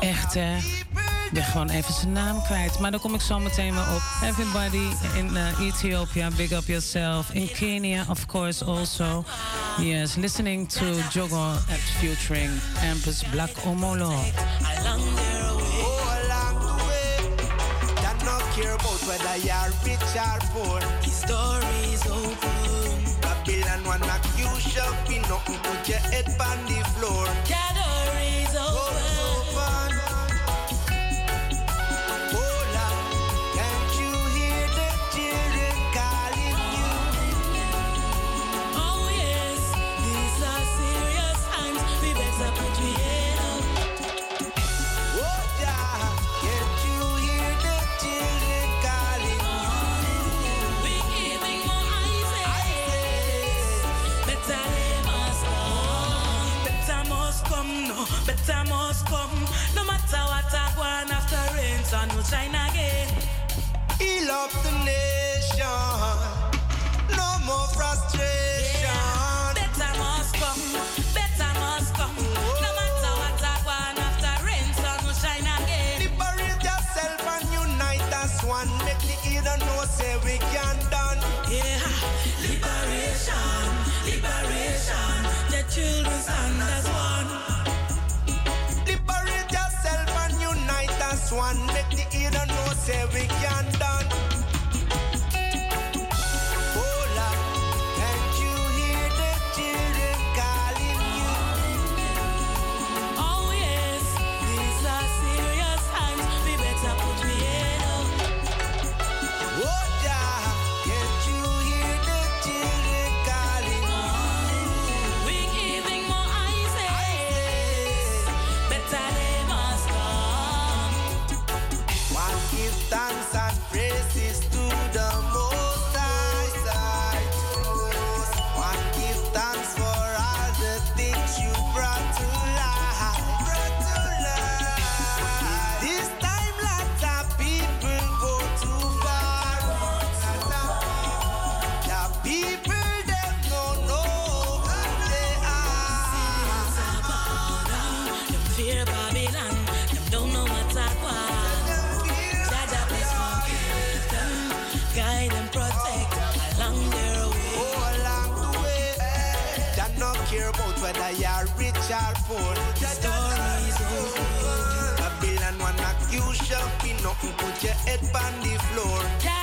Echt hè. Ik ben gewoon even zijn naam kwijt. Maar daar kom ik zo meteen weer op. Everybody in uh, Ethiopia, big up yourself. In Kenya, of course, also. Yes, listening to Jogo at featuring Empress Black Omolo. Care about whether you're rich or poor. His story is open. Babylon wanna knock you shopping, nothing put your head on the floor. winter must come. No matter what I want after rain, sun will shine again. He loves the name. one, make the ear know say we can dance. phone. Stories oh. Babylon wanna accuse you, be nothing. Put your head on the floor.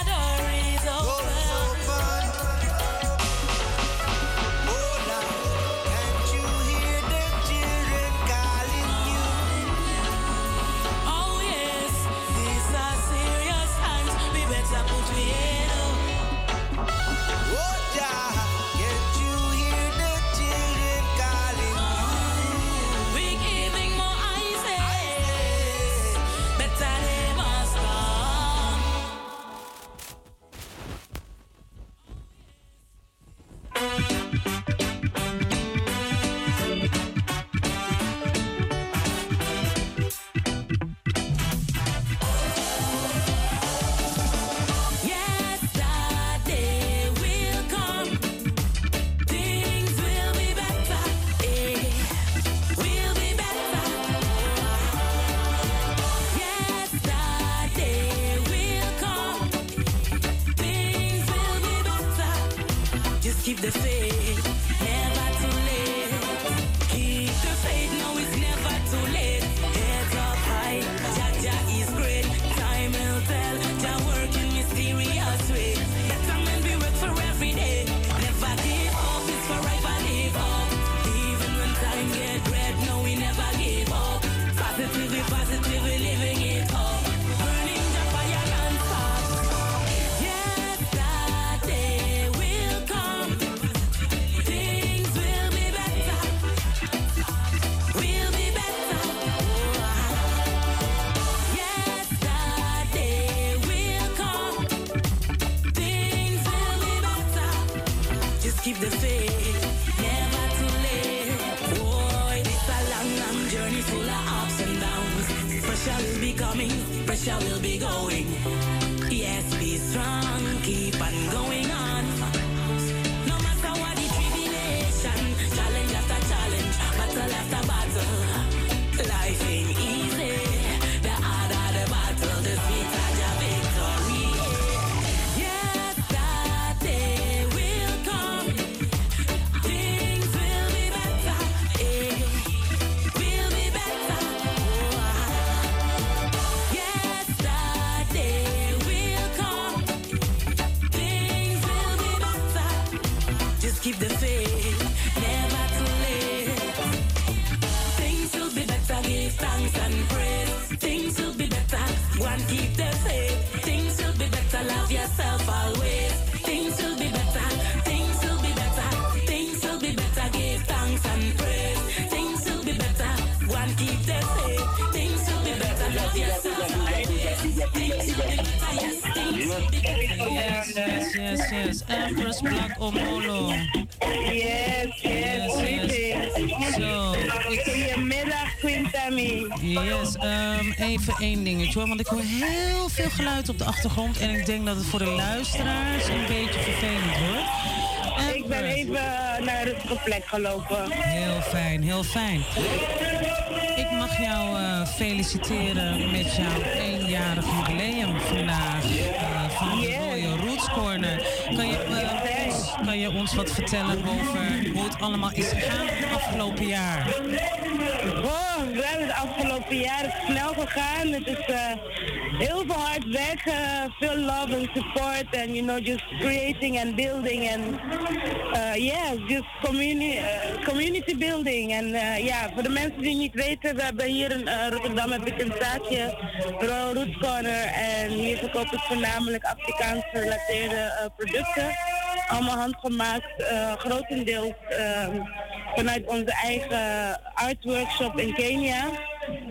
Yes, yes, yes. Empress Black Omolo. Yes, yes, greetings. Zo. Goedemiddag, Queen Tammy. Yes, ehm, even één dingetje hoor. Want ik hoor heel veel geluid op de achtergrond. En ik denk dat het voor de luisteraars een beetje vervelend wordt. Ik ben even naar een rustige plek gelopen. Heel fijn, heel fijn. Ik mag jou eh, feliciteren met jouw eenjarig jubileum vandaag eh, Royal Roots Corner. Kan je, eh, ons, kan je ons wat vertellen over hoe het allemaal is gegaan afgelopen jaar? We hebben het afgelopen jaar is snel gegaan. Het is eh, heel veel hard werken, veel love and support and you know just creating and building and uh, yeah, just community, community building. En eh, ja, voor de mensen die niet weten, we hebben hier in eh, Rotterdam heb ik een zaakje, Royal Roots Corner en hier verkoop ik voornamelijk Afrikaans gerelateerde eh, producten. Allemaal handgemaakt, eh, grotendeels ehm, vanuit onze eigen art workshop in Kenia.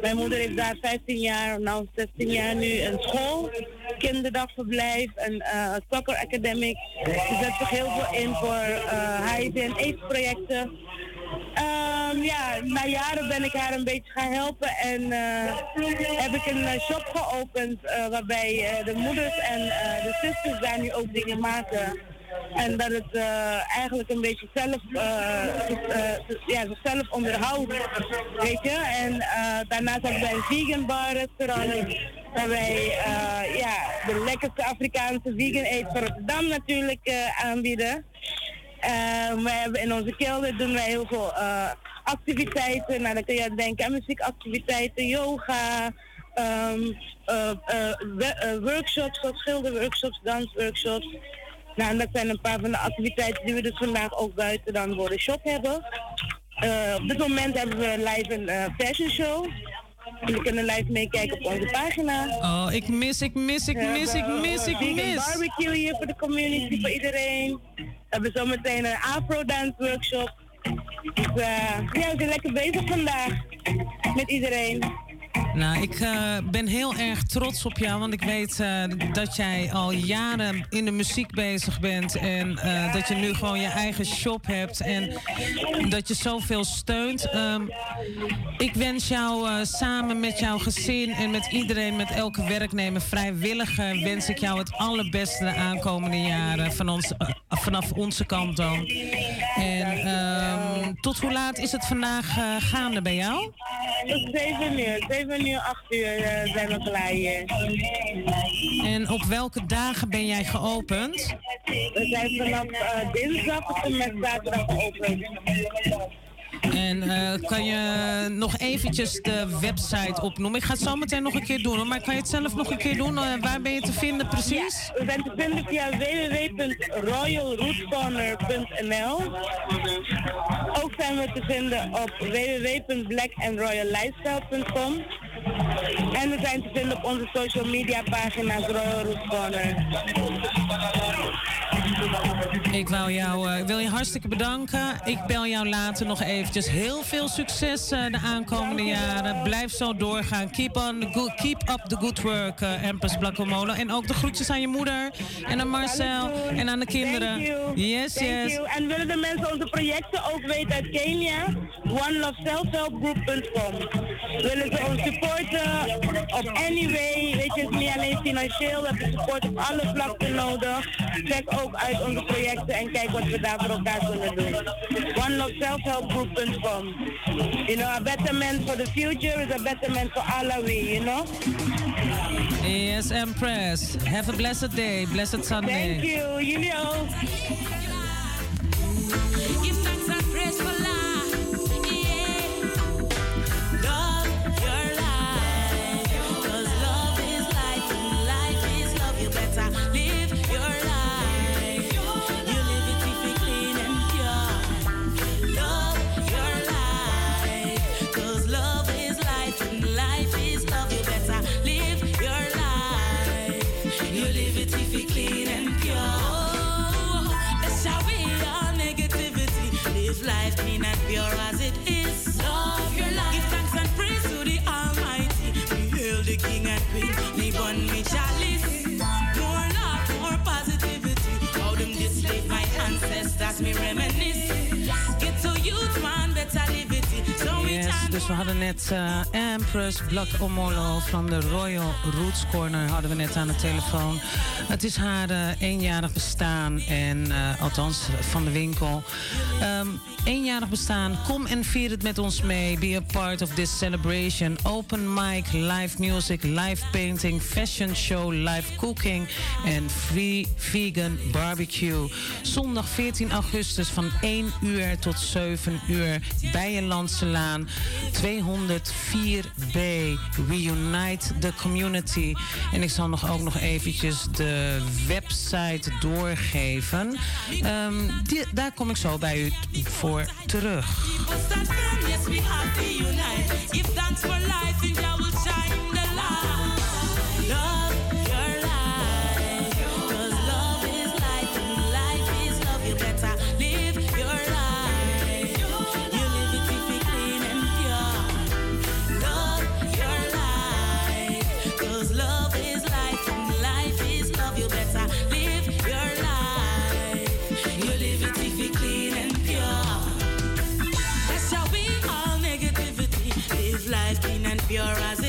Mijn moeder heeft daar 15 jaar, nou 16 jaar nu een school, kinderdagverblijf, een eh soccer academic. Ze zet zich heel veel in voor eh HIV en AIDS projecten. Ehm, ja, na jaren ben ik haar een beetje gaan helpen en eh, heb ik een eh, shop geopend eh, waarbij eh, de moeders en eh, de zusters daar nu ook dingen maken. En dat het eh, eigenlijk een beetje zelf, eh, eh, ja, zichzelf onderhoudt, weet je. En daarnaast hebben wij een vegan bar restaurant. Waar wij ja, de lekkerste Afrikaanse vegan eten van Rotterdam natuurlijk aanbieden. We hebben in onze kelder doen wij heel veel activiteiten. Nou, dan kun je denken aan muziekactiviteiten, yoga, we- eh, workshops, schilderworkshops, dansworkshops. Nou, en dat zijn een paar van de activiteiten die we dus vandaag ook buiten dan voor de shop hebben. Eh, op dit moment hebben we live een eh, fashion show. Jullie kunnen live meekijken op onze pagina. Oh, ik mis, ik mis, ik mis, ik mis, ik mis. barbecue hier voor de community, voor iedereen. We hebben zometeen een afro-dance workshop. Dus eh, ja, we zijn lekker bezig vandaag met iedereen. Nou, ik eh, ben heel erg trots op jou, want ik weet eh, dat jij al jaren in de muziek bezig bent en eh, dat je nu gewoon je eigen shop hebt en dat je zoveel steunt. Ehm, ik wens jou samen met jouw gezin en met iedereen, met elke werknemer, vrijwilliger, wens ik jou het allerbeste de aankomende jaren van ons, vanaf onze kant dan. En ehm, tot hoe laat is het vandaag gaande bij jou? 7 uur, 7 uur, 8 uur eh, zijn we klaar hier. En op welke dagen ben jij geopend? We zijn vanaf eh, dinsdag tot en met zaterdag geopend. En eh, kan je nog eventjes de website opnoemen? Ik ga het zo meteen nog een keer doen, maar kan je het zelf nog een keer doen? Eh, waar ben je te vinden precies? We zijn te vinden via www.royalrootcorner.nl. Ook zijn we te vinden op www.blackandroyallifestyle.com. En we zijn te vinden op onze social media pagina's Royal Roots Corner. Ik wou jou, eh, wil je hartstikke bedanken. Ik bel jou later nog eventjes. Heel veel succes eh, de aankomende jaren. Blijf zo doorgaan. Keep, on good, keep up the good work, eh, Empress Blackomolo. En ook de groetjes aan je moeder en aan Marcel en aan de kinderen. Thank you. Yes, Thank yes. you. En willen de mensen onze projecten ook weten uit Kenia? OneLoveSelfHelpGroup.com Willen ze ons supporten op any way? Weet je, het is niet alleen financieel. We hebben support op alle vlakken nodig. Check ook uit onze projecten en kijk wat we daar voor elkaar kunnen doen. OneLoveSelfHelpGroup.com You know, a better man for the future is a better man for Alawi, you you know? Yes, Empress. Have a blessed day, blessed Sunday. Thank you. Jullie ook. Give thanks and praise for life clean and pure as we hadden net uh, Empress Black Omolo van de Royal Roots Corner hadden we net aan de telefoon. Het is haar uh, eenjarig bestaan en uh, althans van de winkel. Um, eenjarig bestaan. Kom en vier het met ons mee. Be a part of this celebration. Open mic, live music, live painting, fashion show, live cooking en free vegan barbecue. Zondag 14 augustus van 1 uur tot 7 uur Bijenlandse Laan 204B. Reunite the community. En ik zal nog ook nog eventjes de website doorgeven. Die, daar kom ik zo bij u voor terug. Yes,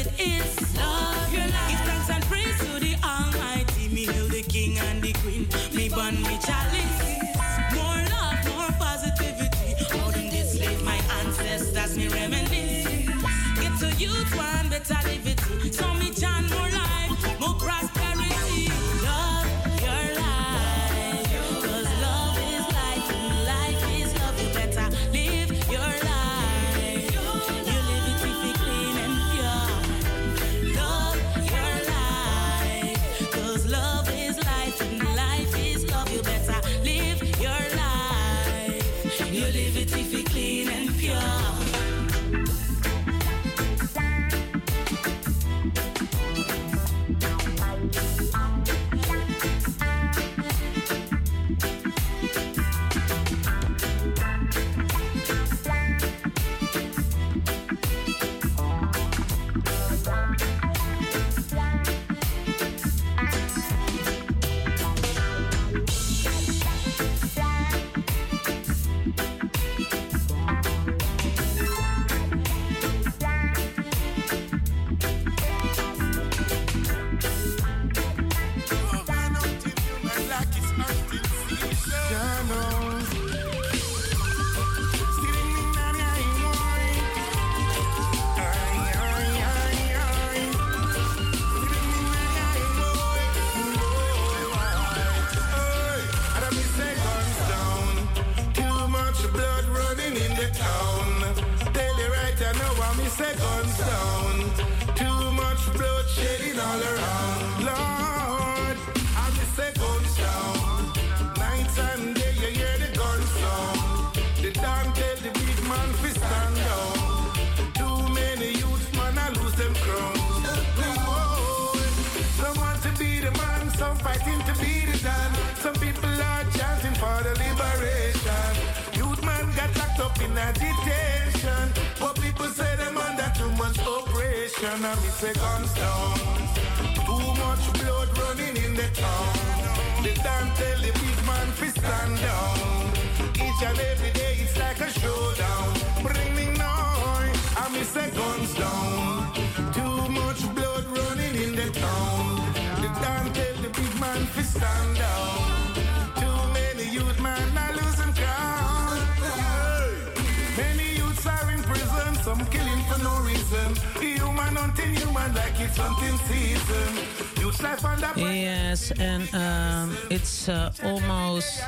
uh, almost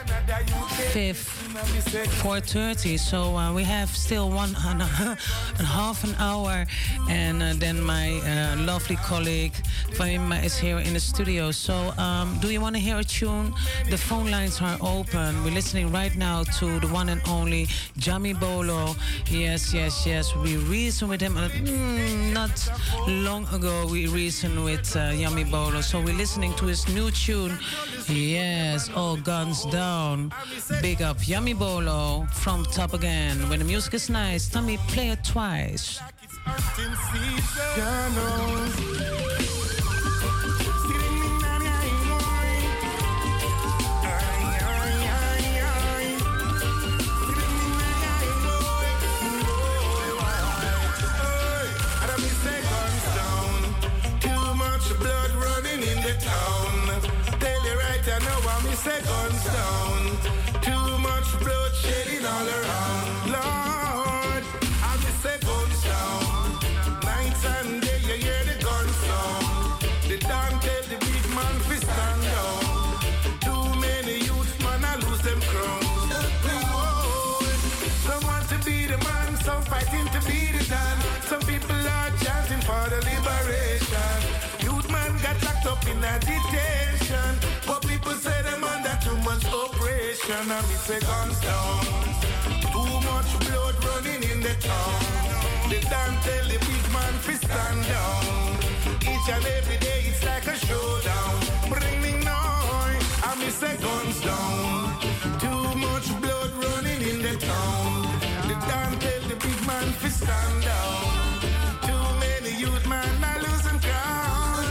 fifth, 4:30. So uh, we have still one and a half an hour, and uh, then my uh, lovely colleague Faima is here in the studio. So um, do you want to hear a tune? The phone lines are open. We're listening right now to the one and only Yami Bolo. Yes, yes, yes. We reason with him. Mm, not long ago, we reasoned with uh, Bolo. So we're listening to his new tune. Yes, all guns down. Big up Yami Bolo from Top Again. When the music is nice, me play it twice. Fighting to be the dan. Some people are chanting for the liberation. Youth man got locked up in a detention. But people say them under too much oppression. And we say guns down. Too much blood running in the town. They don't tell the big man to stand down. Each and every day it's like a showdown. Bringing noise. And we say guns down. Too much blood running in the town. To stand down. Too many youth man are losing count.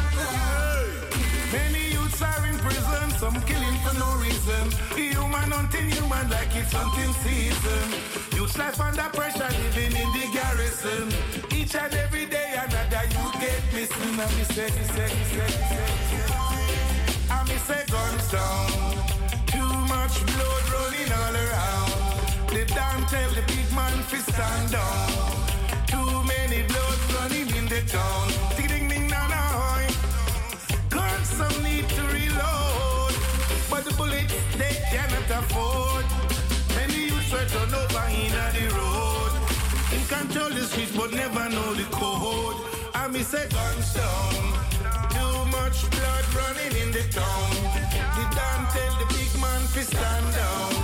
Many youths are in prison, some killing for no reason. Human hunting human like it's hunting season. Youth life under pressure, living in the garrison. Each and every day another you get missing. And me say, me say, me say, me say. And me say guns down. Too much blood running all around. They don't tell the big man to stand down. Too many blood running in the town. Ding ding ding na na. Guns some need to reload, but the bullets they cannot afford. Many youths were turn over in the road. In control the streets but never know the code. I me say guns down. Too much blood running in the town. The damn tell the big man to stand down.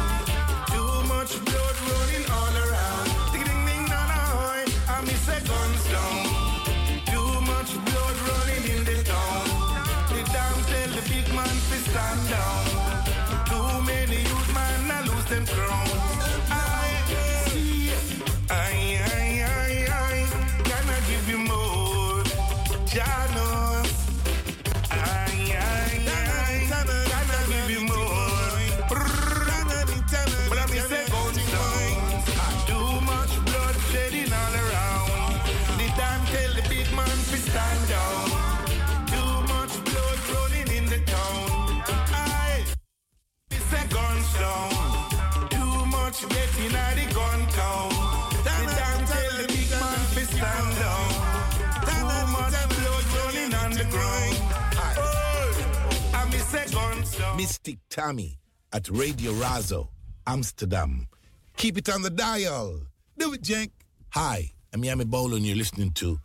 Mystic Tommy at Radio Razo, Amsterdam. Keep it on the dial. Do it, Jenk. Hi, I'm Yami Bolo, and you're listening to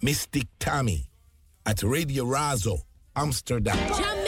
Mystic Tommy at Radio Razo, Amsterdam.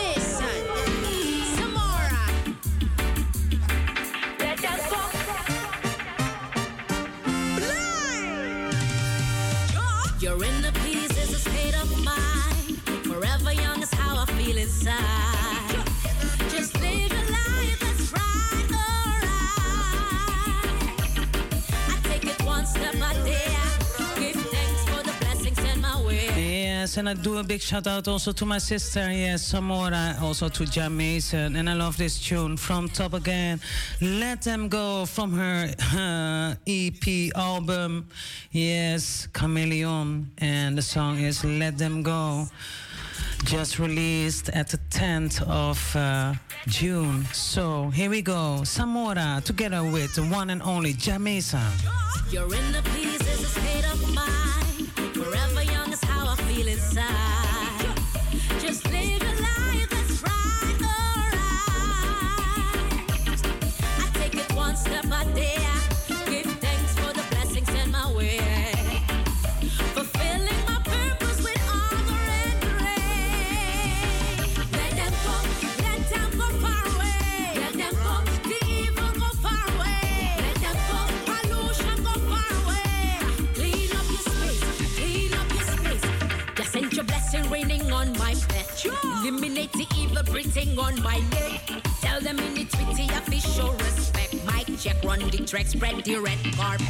Yes, and I do a big shout out also to my sister, yes, Samora, also to Jah Mason. And I love this tune from Top Again. Let Them Go from her uh, EP album, yes, Chameleon. And the song is Let Them Go. Just released at the 10th of uh, June. So here we go. Samora together with the one and only Jamesa. You're in the state of mind. Feel on my neck. Tell them in the Twitty official respect. Mic check, run the track, spread the red carpet.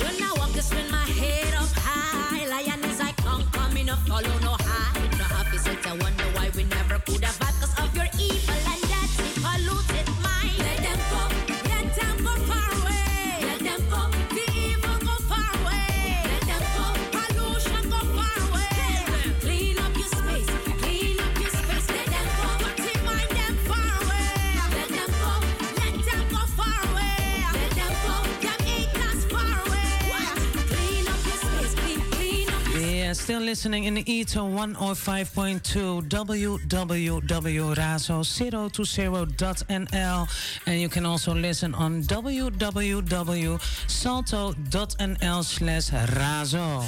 When I walk, I spin my head up high. Lion as I come, coming no follow no You're listening in ETO 105.2 www.razo020.nl and you can also listen on www.salto.nl slash razo.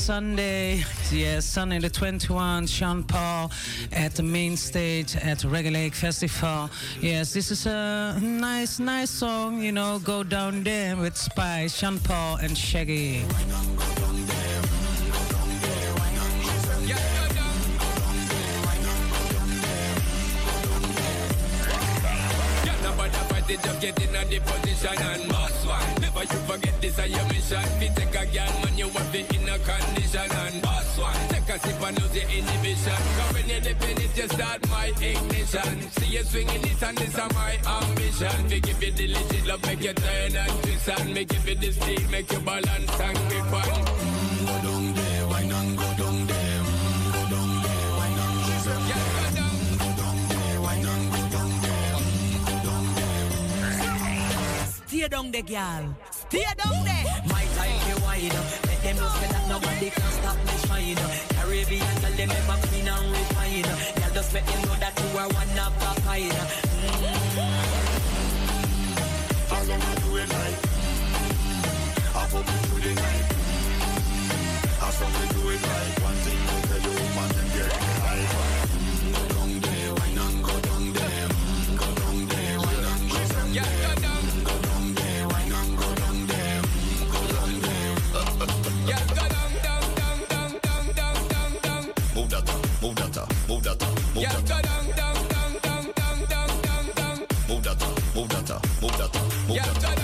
Sunday, yes, Sunday the 21, Sean Paul at the main stage at Reggae Lake Festival. Yes, this is a nice, nice song, you know, Go Down There with Spice, Sean Paul, and Shaggy. Get in a and boss one never you forget this is your mission. We take a girl, man, you want the inner condition. And boss one, take a sip and lose your inhibition. Cause when you dip in it, you start my ignition. See you swinging this and this is my ambition. We give you the legit love, make you turn and twist. And me give you the steel, make you balance and grip on. stay down there, girl. Stay down there. My time is wide. Let them know that nobody can stop me shine. Caribbean girl, them ever clean and refine. Girl, just let them know that you are one of a kind. Mm-hmm. All them do it like. I put me through the night. I saw to do it like one thing. Yeah.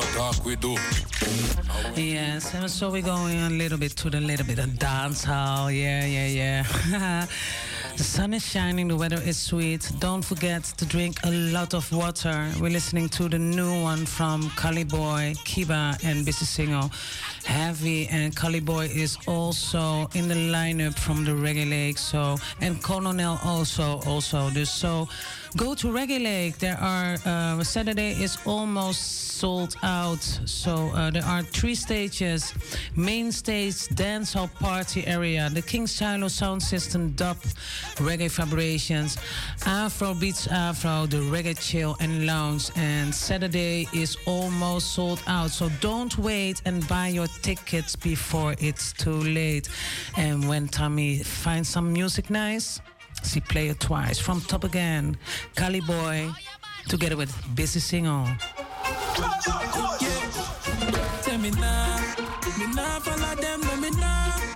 Talk, we do. Yes, and so we're going a little bit to the little bit of dance hall. Yeah, yeah, yeah. the sun is shining, the weather is sweet. Don't forget to drink a lot of water. We're listening to the new one from Kalibwoy, Kiba, and Busy Signal. Heavy, and Kalibwoy is also in the lineup from the Reggae Lake. So, and Colonel also, also. Dus so go to Reggae Lake. There are uh, Saturday is almost sold out. So uh, there are three stages: main stage, dance hall, party area, the King Shiloh sound system, dub, reggae vibrations, Afro beats, Afro, the reggae chill and lounge. And Saturday is almost sold out. So don't wait and buy your tickets before it's too late. And when Tommy finds some music nice. She play it twice. From top again, Kalibwoy, together with Busy Signal. Yeah. Tell me now, me now follow them, me now.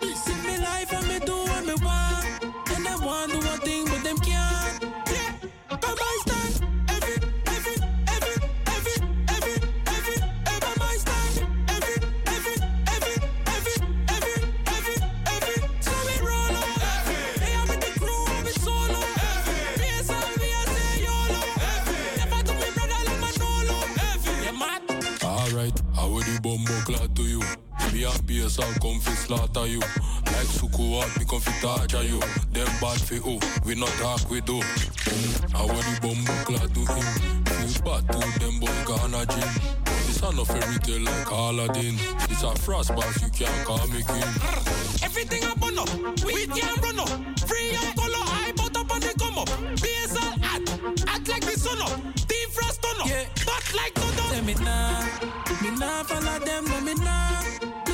Me and base and come fi slaughter you. Like Suku out, me come fi torture you. Them bad fi who? We not talk, we do. How would the bumbo clad to him? Feel bad to them boy gonna gym. This a no fairy tale like Aladdin. It's a frost boss, you can't call me king. Everything up on up, we can't run up. Free up color, high but up and they come up. Base all hot, act like the sun up. Deep frost on up, yeah. back like no done. Tell me now, me nah follow them, no me nah.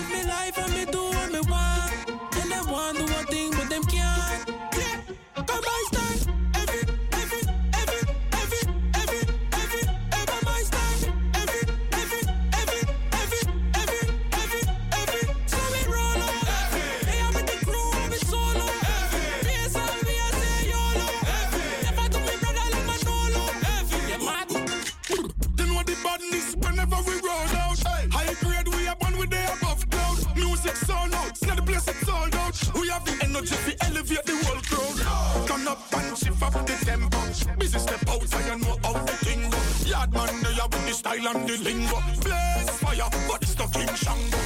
The style and the lingo. Blaze fire, but it's the King Shango.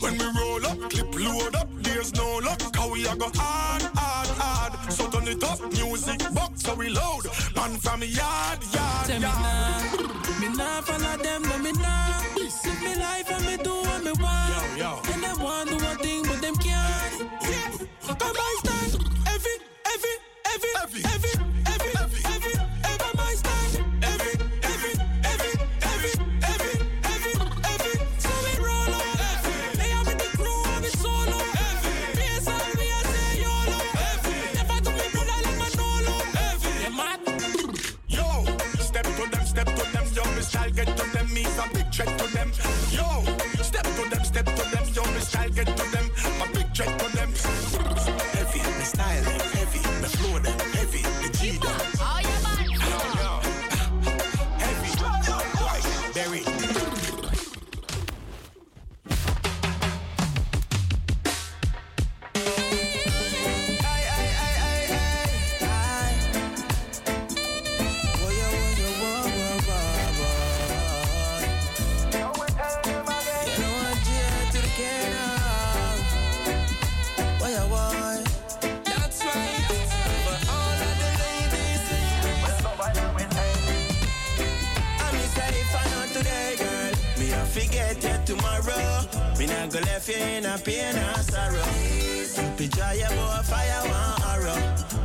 When we roll up, clip load up, there's no luck. How we a go hard, hard, hard. So turn it up, music box, so we loud. Man from yard, yard, Tell me yard. now, me nah follow them, no me nah. Live me life and me do what me want. Yo, yo. And them want do one thing, but them can't. Yeah, come by stand. Every, every, every, every, every, que you te Not go left you in a pain or sorrow. Picture your boy fire one arrow.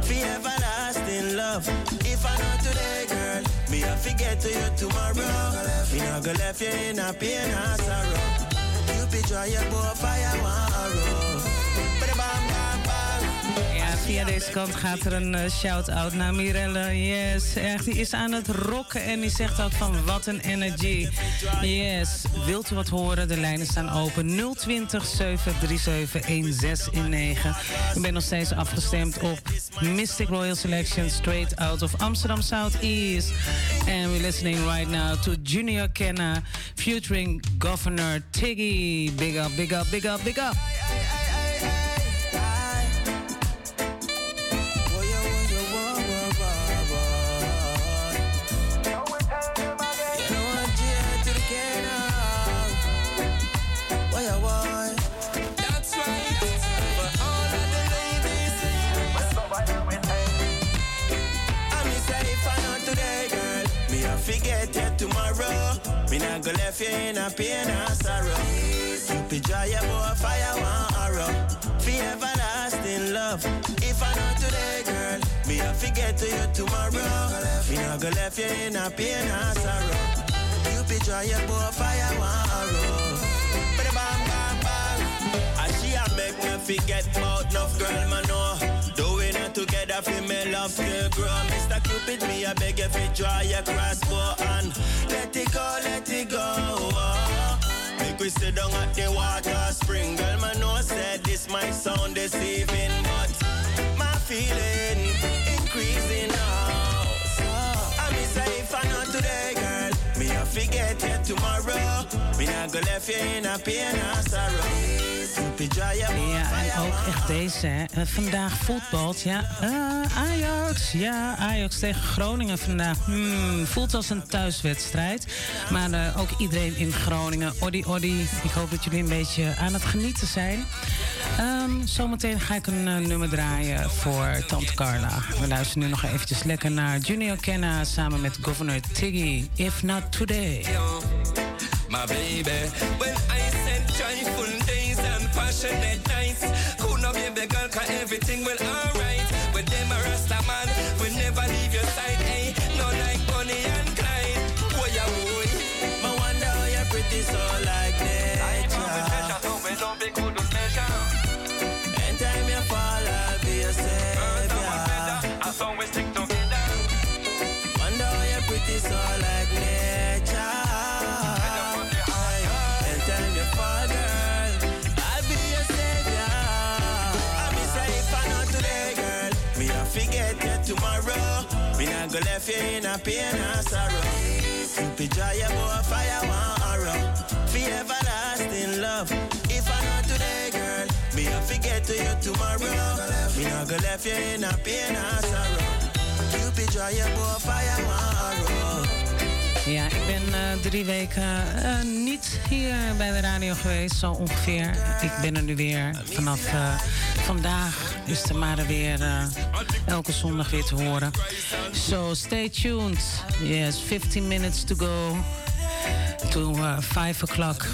For everlasting love. If I not today, girl, me a forget to you tomorrow. Me not go left you in a pain or sorrow. You picture your boy fire one via deze kant gaat er een uh, shout-out naar Mirelle. Yes, echt. Die is aan het rocken en die zegt ook van wat een energy. Yes, wilt u wat horen? De lijnen staan open. 020 737 1619. Ik ben nog steeds afgestemd op Mystic Royal Selection straight out of Amsterdam Southeast. And we're listening right now to Junior Kenna featuring Governor Tiggy. Big up, big up, big up, big up. Go left you in a pain and sorrow. Dry your boy fire one arrow. For everlasting love. If I know today, girl, me I forget to you tomorrow. Me not go left you in a pain and sorrow. Cupid dry your boy fire one arrow. Bang bang bang bang. And she a make me forget about enough girl, man know. For me love to grow. Mr. Cupid, me I beg you to draw your crossbow and let it go, let it go. Make we sit down at the water spring. Girl, man, know said this might sound deceiving, but my feeling increasing now. So, I say if I not today, girl, forget you tomorrow. Not go left you in a pain and sorrow. Ja, en ook echt deze, hè. Eh, vandaag voetbalt, ja. Uh, Ajax, ja, Ajax tegen Groningen vandaag. Hmm, voelt als een thuiswedstrijd. Maar uh, ook iedereen in Groningen, Oddy Oddy. Ik hoop dat jullie een beetje aan het genieten zijn. Um, zometeen ga ik een uh, nummer draaien voor Tante Carla. We luisteren nu nog eventjes lekker naar Junior Kenna samen met Governor Tiggy. If not today. My baby, when I said joyful days and passionate nights. Who know baby girl, cause everything will alright. With them a rasta go left you in a pain and sorrow. Cupid dry your boy fire one arrow. For everlasting love. If I know today, girl, me I forget to you tomorrow. Me not go left you in a pain and sorrow. Cupid dry your boy fire one arrow. Ja, ik ben eh, drie weken eh, niet hier bij de radio geweest, zo ongeveer. Ik ben er nu weer. Vanaf eh, vandaag is de maar weer elke zondag weer te horen. So stay tuned. Yes, 15 minutes to go to 5 o'clock.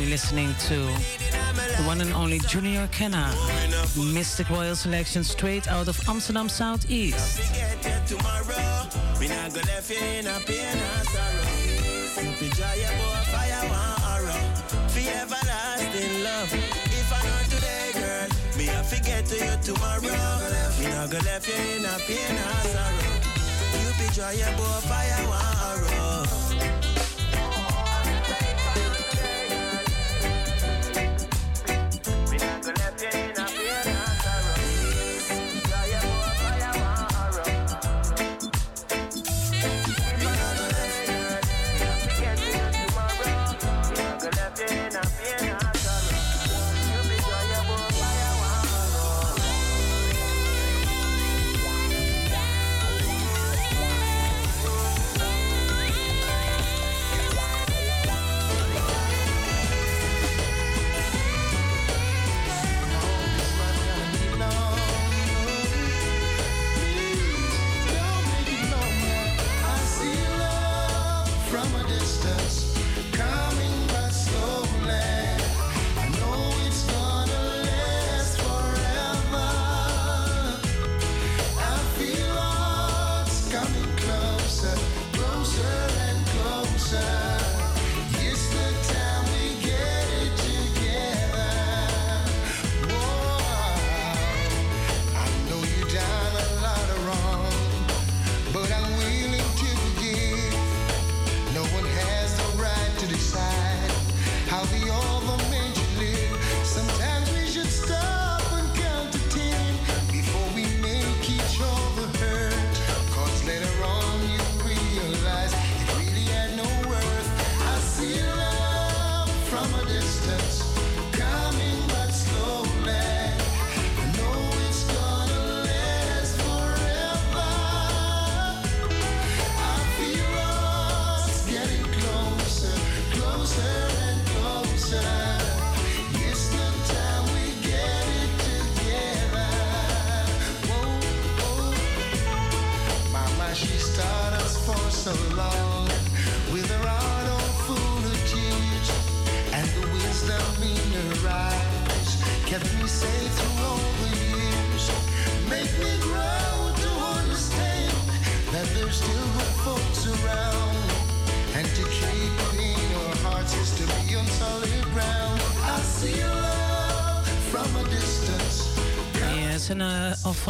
We're listening to the one and only Junior Kenna. Mistic Royal Selection straight out of Amsterdam Southeast. Tomorrow. Left you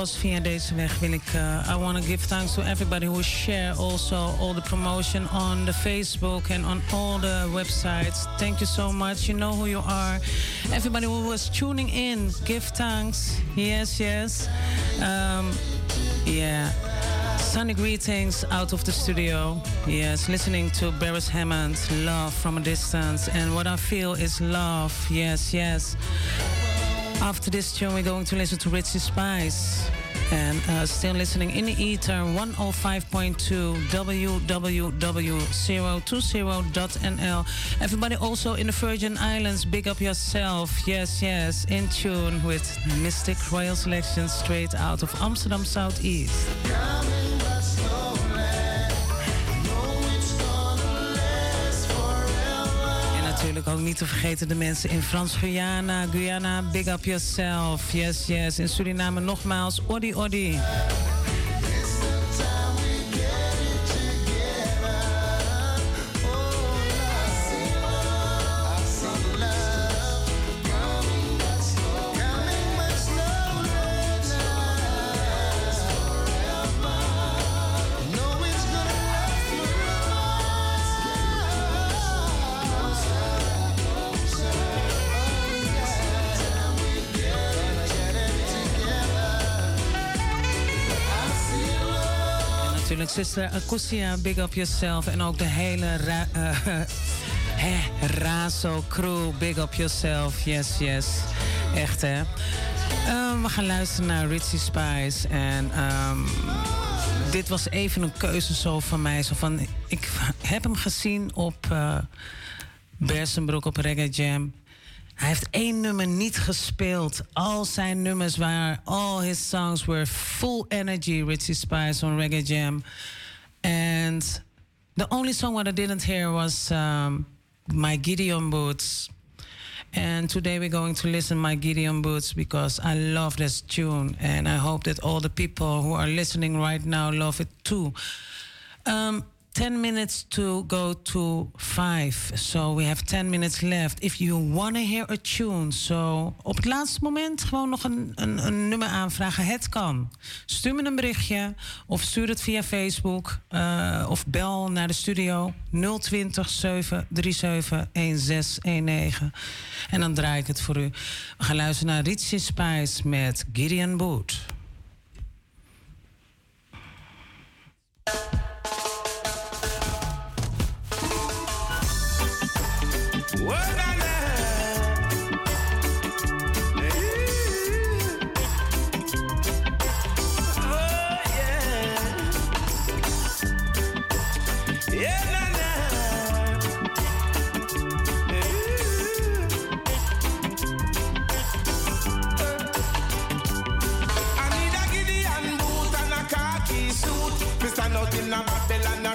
alvast via deze weg wil ik... Uh, I want to give thanks to everybody who share also all the promotion on the Facebook and on all the websites. Thank you so much. You know who you are. Everybody who was tuning in, give thanks. Yes, yes. Um, yeah. Sunny greetings out of the studio. Yes, listening to Beres Hammond, Love from a Distance. And what I feel is love. Yes, yes. After this tune, we're going to listen to Richie Spice. And uh, still listening in the ether 105.2 www.020.nl. Everybody also in the Virgin Islands, big up yourself. Yes, yes, in tune with Mistic Royal Selection straight out of Amsterdam Southeast. Niet te vergeten de mensen in Frans-Guyana, Guyana, big up yourself. Yes, yes. In Suriname nogmaals, Odi Odi. Natuurlijk Sister Acusia, big up yourself. En ook de hele hè, Razo crew, big up yourself. Yes, yes. Echt hè. Um, we gaan luisteren naar Richie Spice. En um, dit was even een keuze zo van mij. Zo van, ik heb hem gezien op uh, Bersenbroek op Reggae Jam. Hij heeft één nummer niet gespeeld. Al zijn nummers waren, all his songs were full energy. Richie Spice on Reggae Jam. And the only song what I didn't hear was um, My Gideon Boots. And today we're going to listen My Gideon Boots because I love this tune. And I hope that all the people who are listening right now love it too. Um, 10 minutes to go to 5. So we have 10 minutes left. If you want to hear a tune. So op het laatste moment gewoon nog een, een, nummer aanvragen. Het kan. Stuur me een berichtje. Of stuur het via Facebook. Uh, of bel naar de studio 020 737 1619. En dan draai ik het voor u. We gaan luisteren naar Richie Spice met Gideon Boot.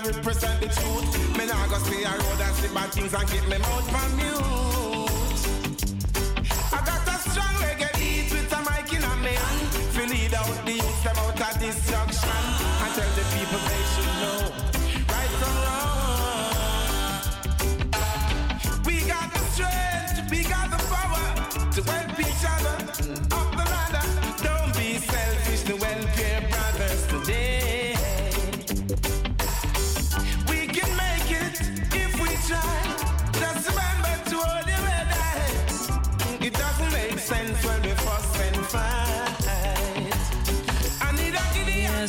Represent the truth. Me nah go stay a road and see bad things and keep me mouth from mute.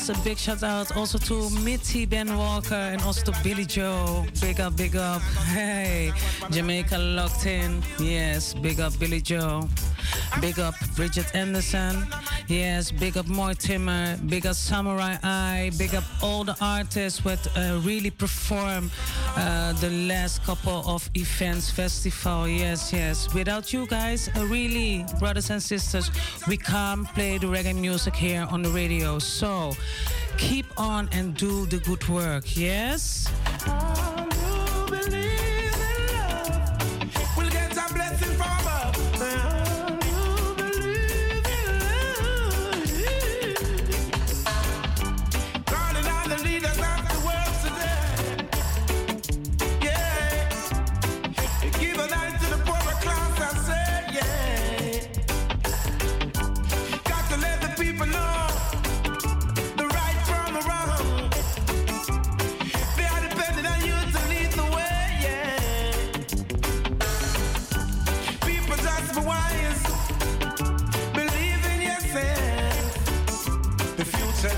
A big shout out also to Mitty Ben Walker and also to Billy Joe. Big up, big up. Hey, Jamaica locked in. Yes, big up Billy Joe. Big up Bridget Anderson. Yes, big up Mortimer. Big up Samory I. Big up all the artists who uh, really perform uh, the last couple of events, festival. Yes, yes. Without you guys, uh, really, brothers and sisters, we can't play the reggae music here on the radio. So, Keep on and do the good work. Yes?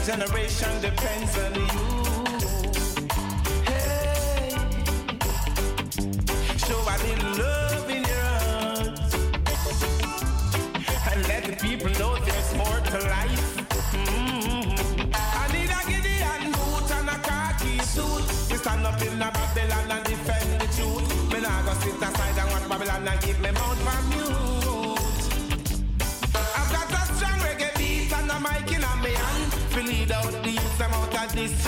Generation depends on you. Hey. Show a little love in your heart. And let the people know there's more to life. Mhm. I need a Gideon boot and a khaki suit. We stand up in a Babylon and defend the truth. Me nah go sit aside and watch Babylon and keep me mouth on mute.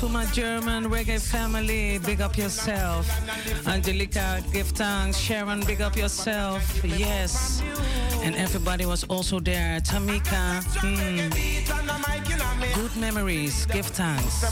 to my German reggae family. Big up yourself. Angelica, give thanks. Sharon, big up yourself. Yes. And everybody was also there. Tamika, hmm. good memories. Give thanks.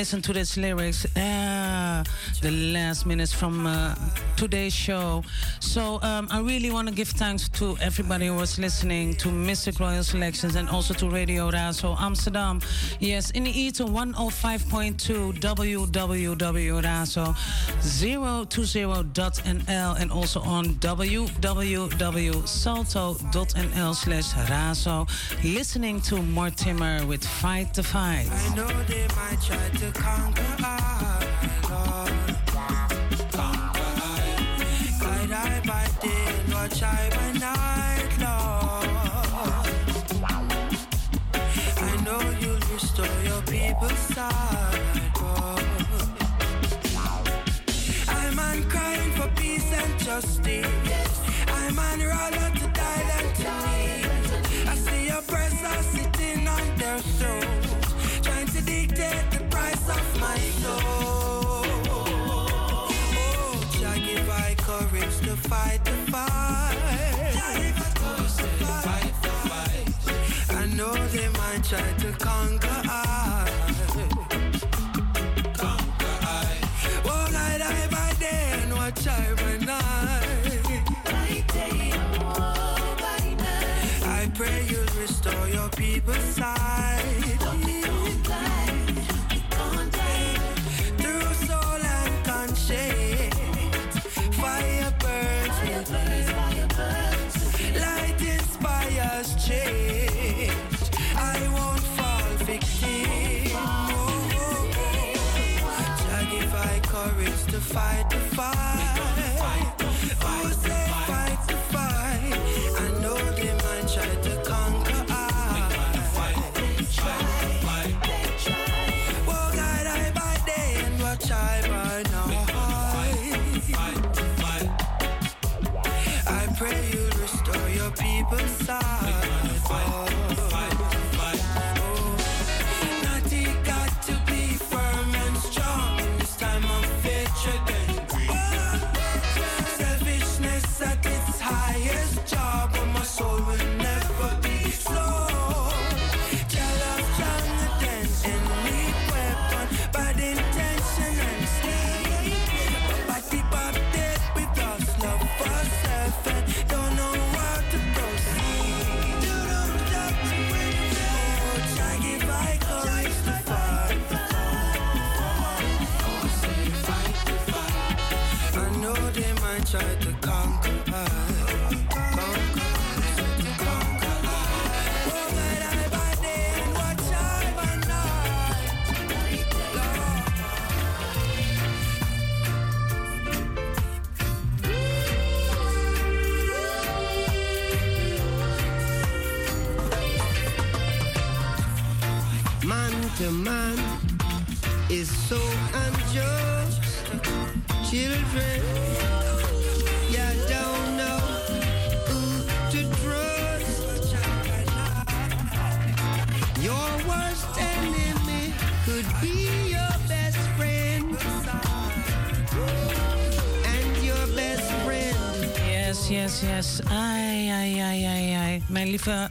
Listen to these lyrics. The last minutes from uh, today's show. So um, I really want to give thanks to everybody who was listening to Mistic Royal Selections and also to Radio Razo Amsterdam. Yes, in the ether 105.2 www.razo020.nl and also on www.salto.nl slash razo. Listening to Mortimer with Fight the Fight. by night, Lord. I know You'll restore Your people's sight. I'm on crying for peace and justice. I'm on roller to die and to. I see oppressors sitting on their thrones, trying to dictate the price of my soul. Oh, Jah give I courage to fight try to conquer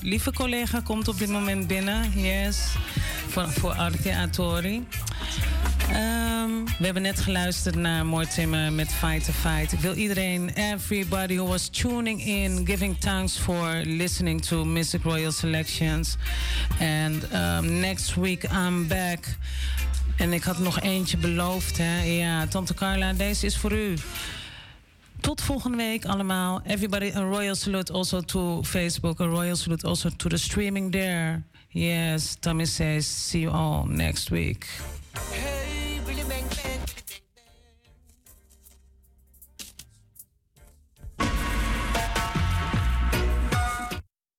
lieve, collega komt op dit moment binnen. Yes. Voor, voor Arte Atori. Ehm, we hebben net geluisterd naar Mooi Timmer met Fight to Fight. Ik wil iedereen, everybody who was tuning in, giving thanks for listening to Mystic Royal Selections. And um, next week I'm back. En ik had nog eentje beloofd, hè? Ja, Tante Carla, deze is voor u. Tot volgende week allemaal. Everybody, a royal salute also to Facebook. A royal salute also to the streaming there. Yes, Tommy says, see you all next week.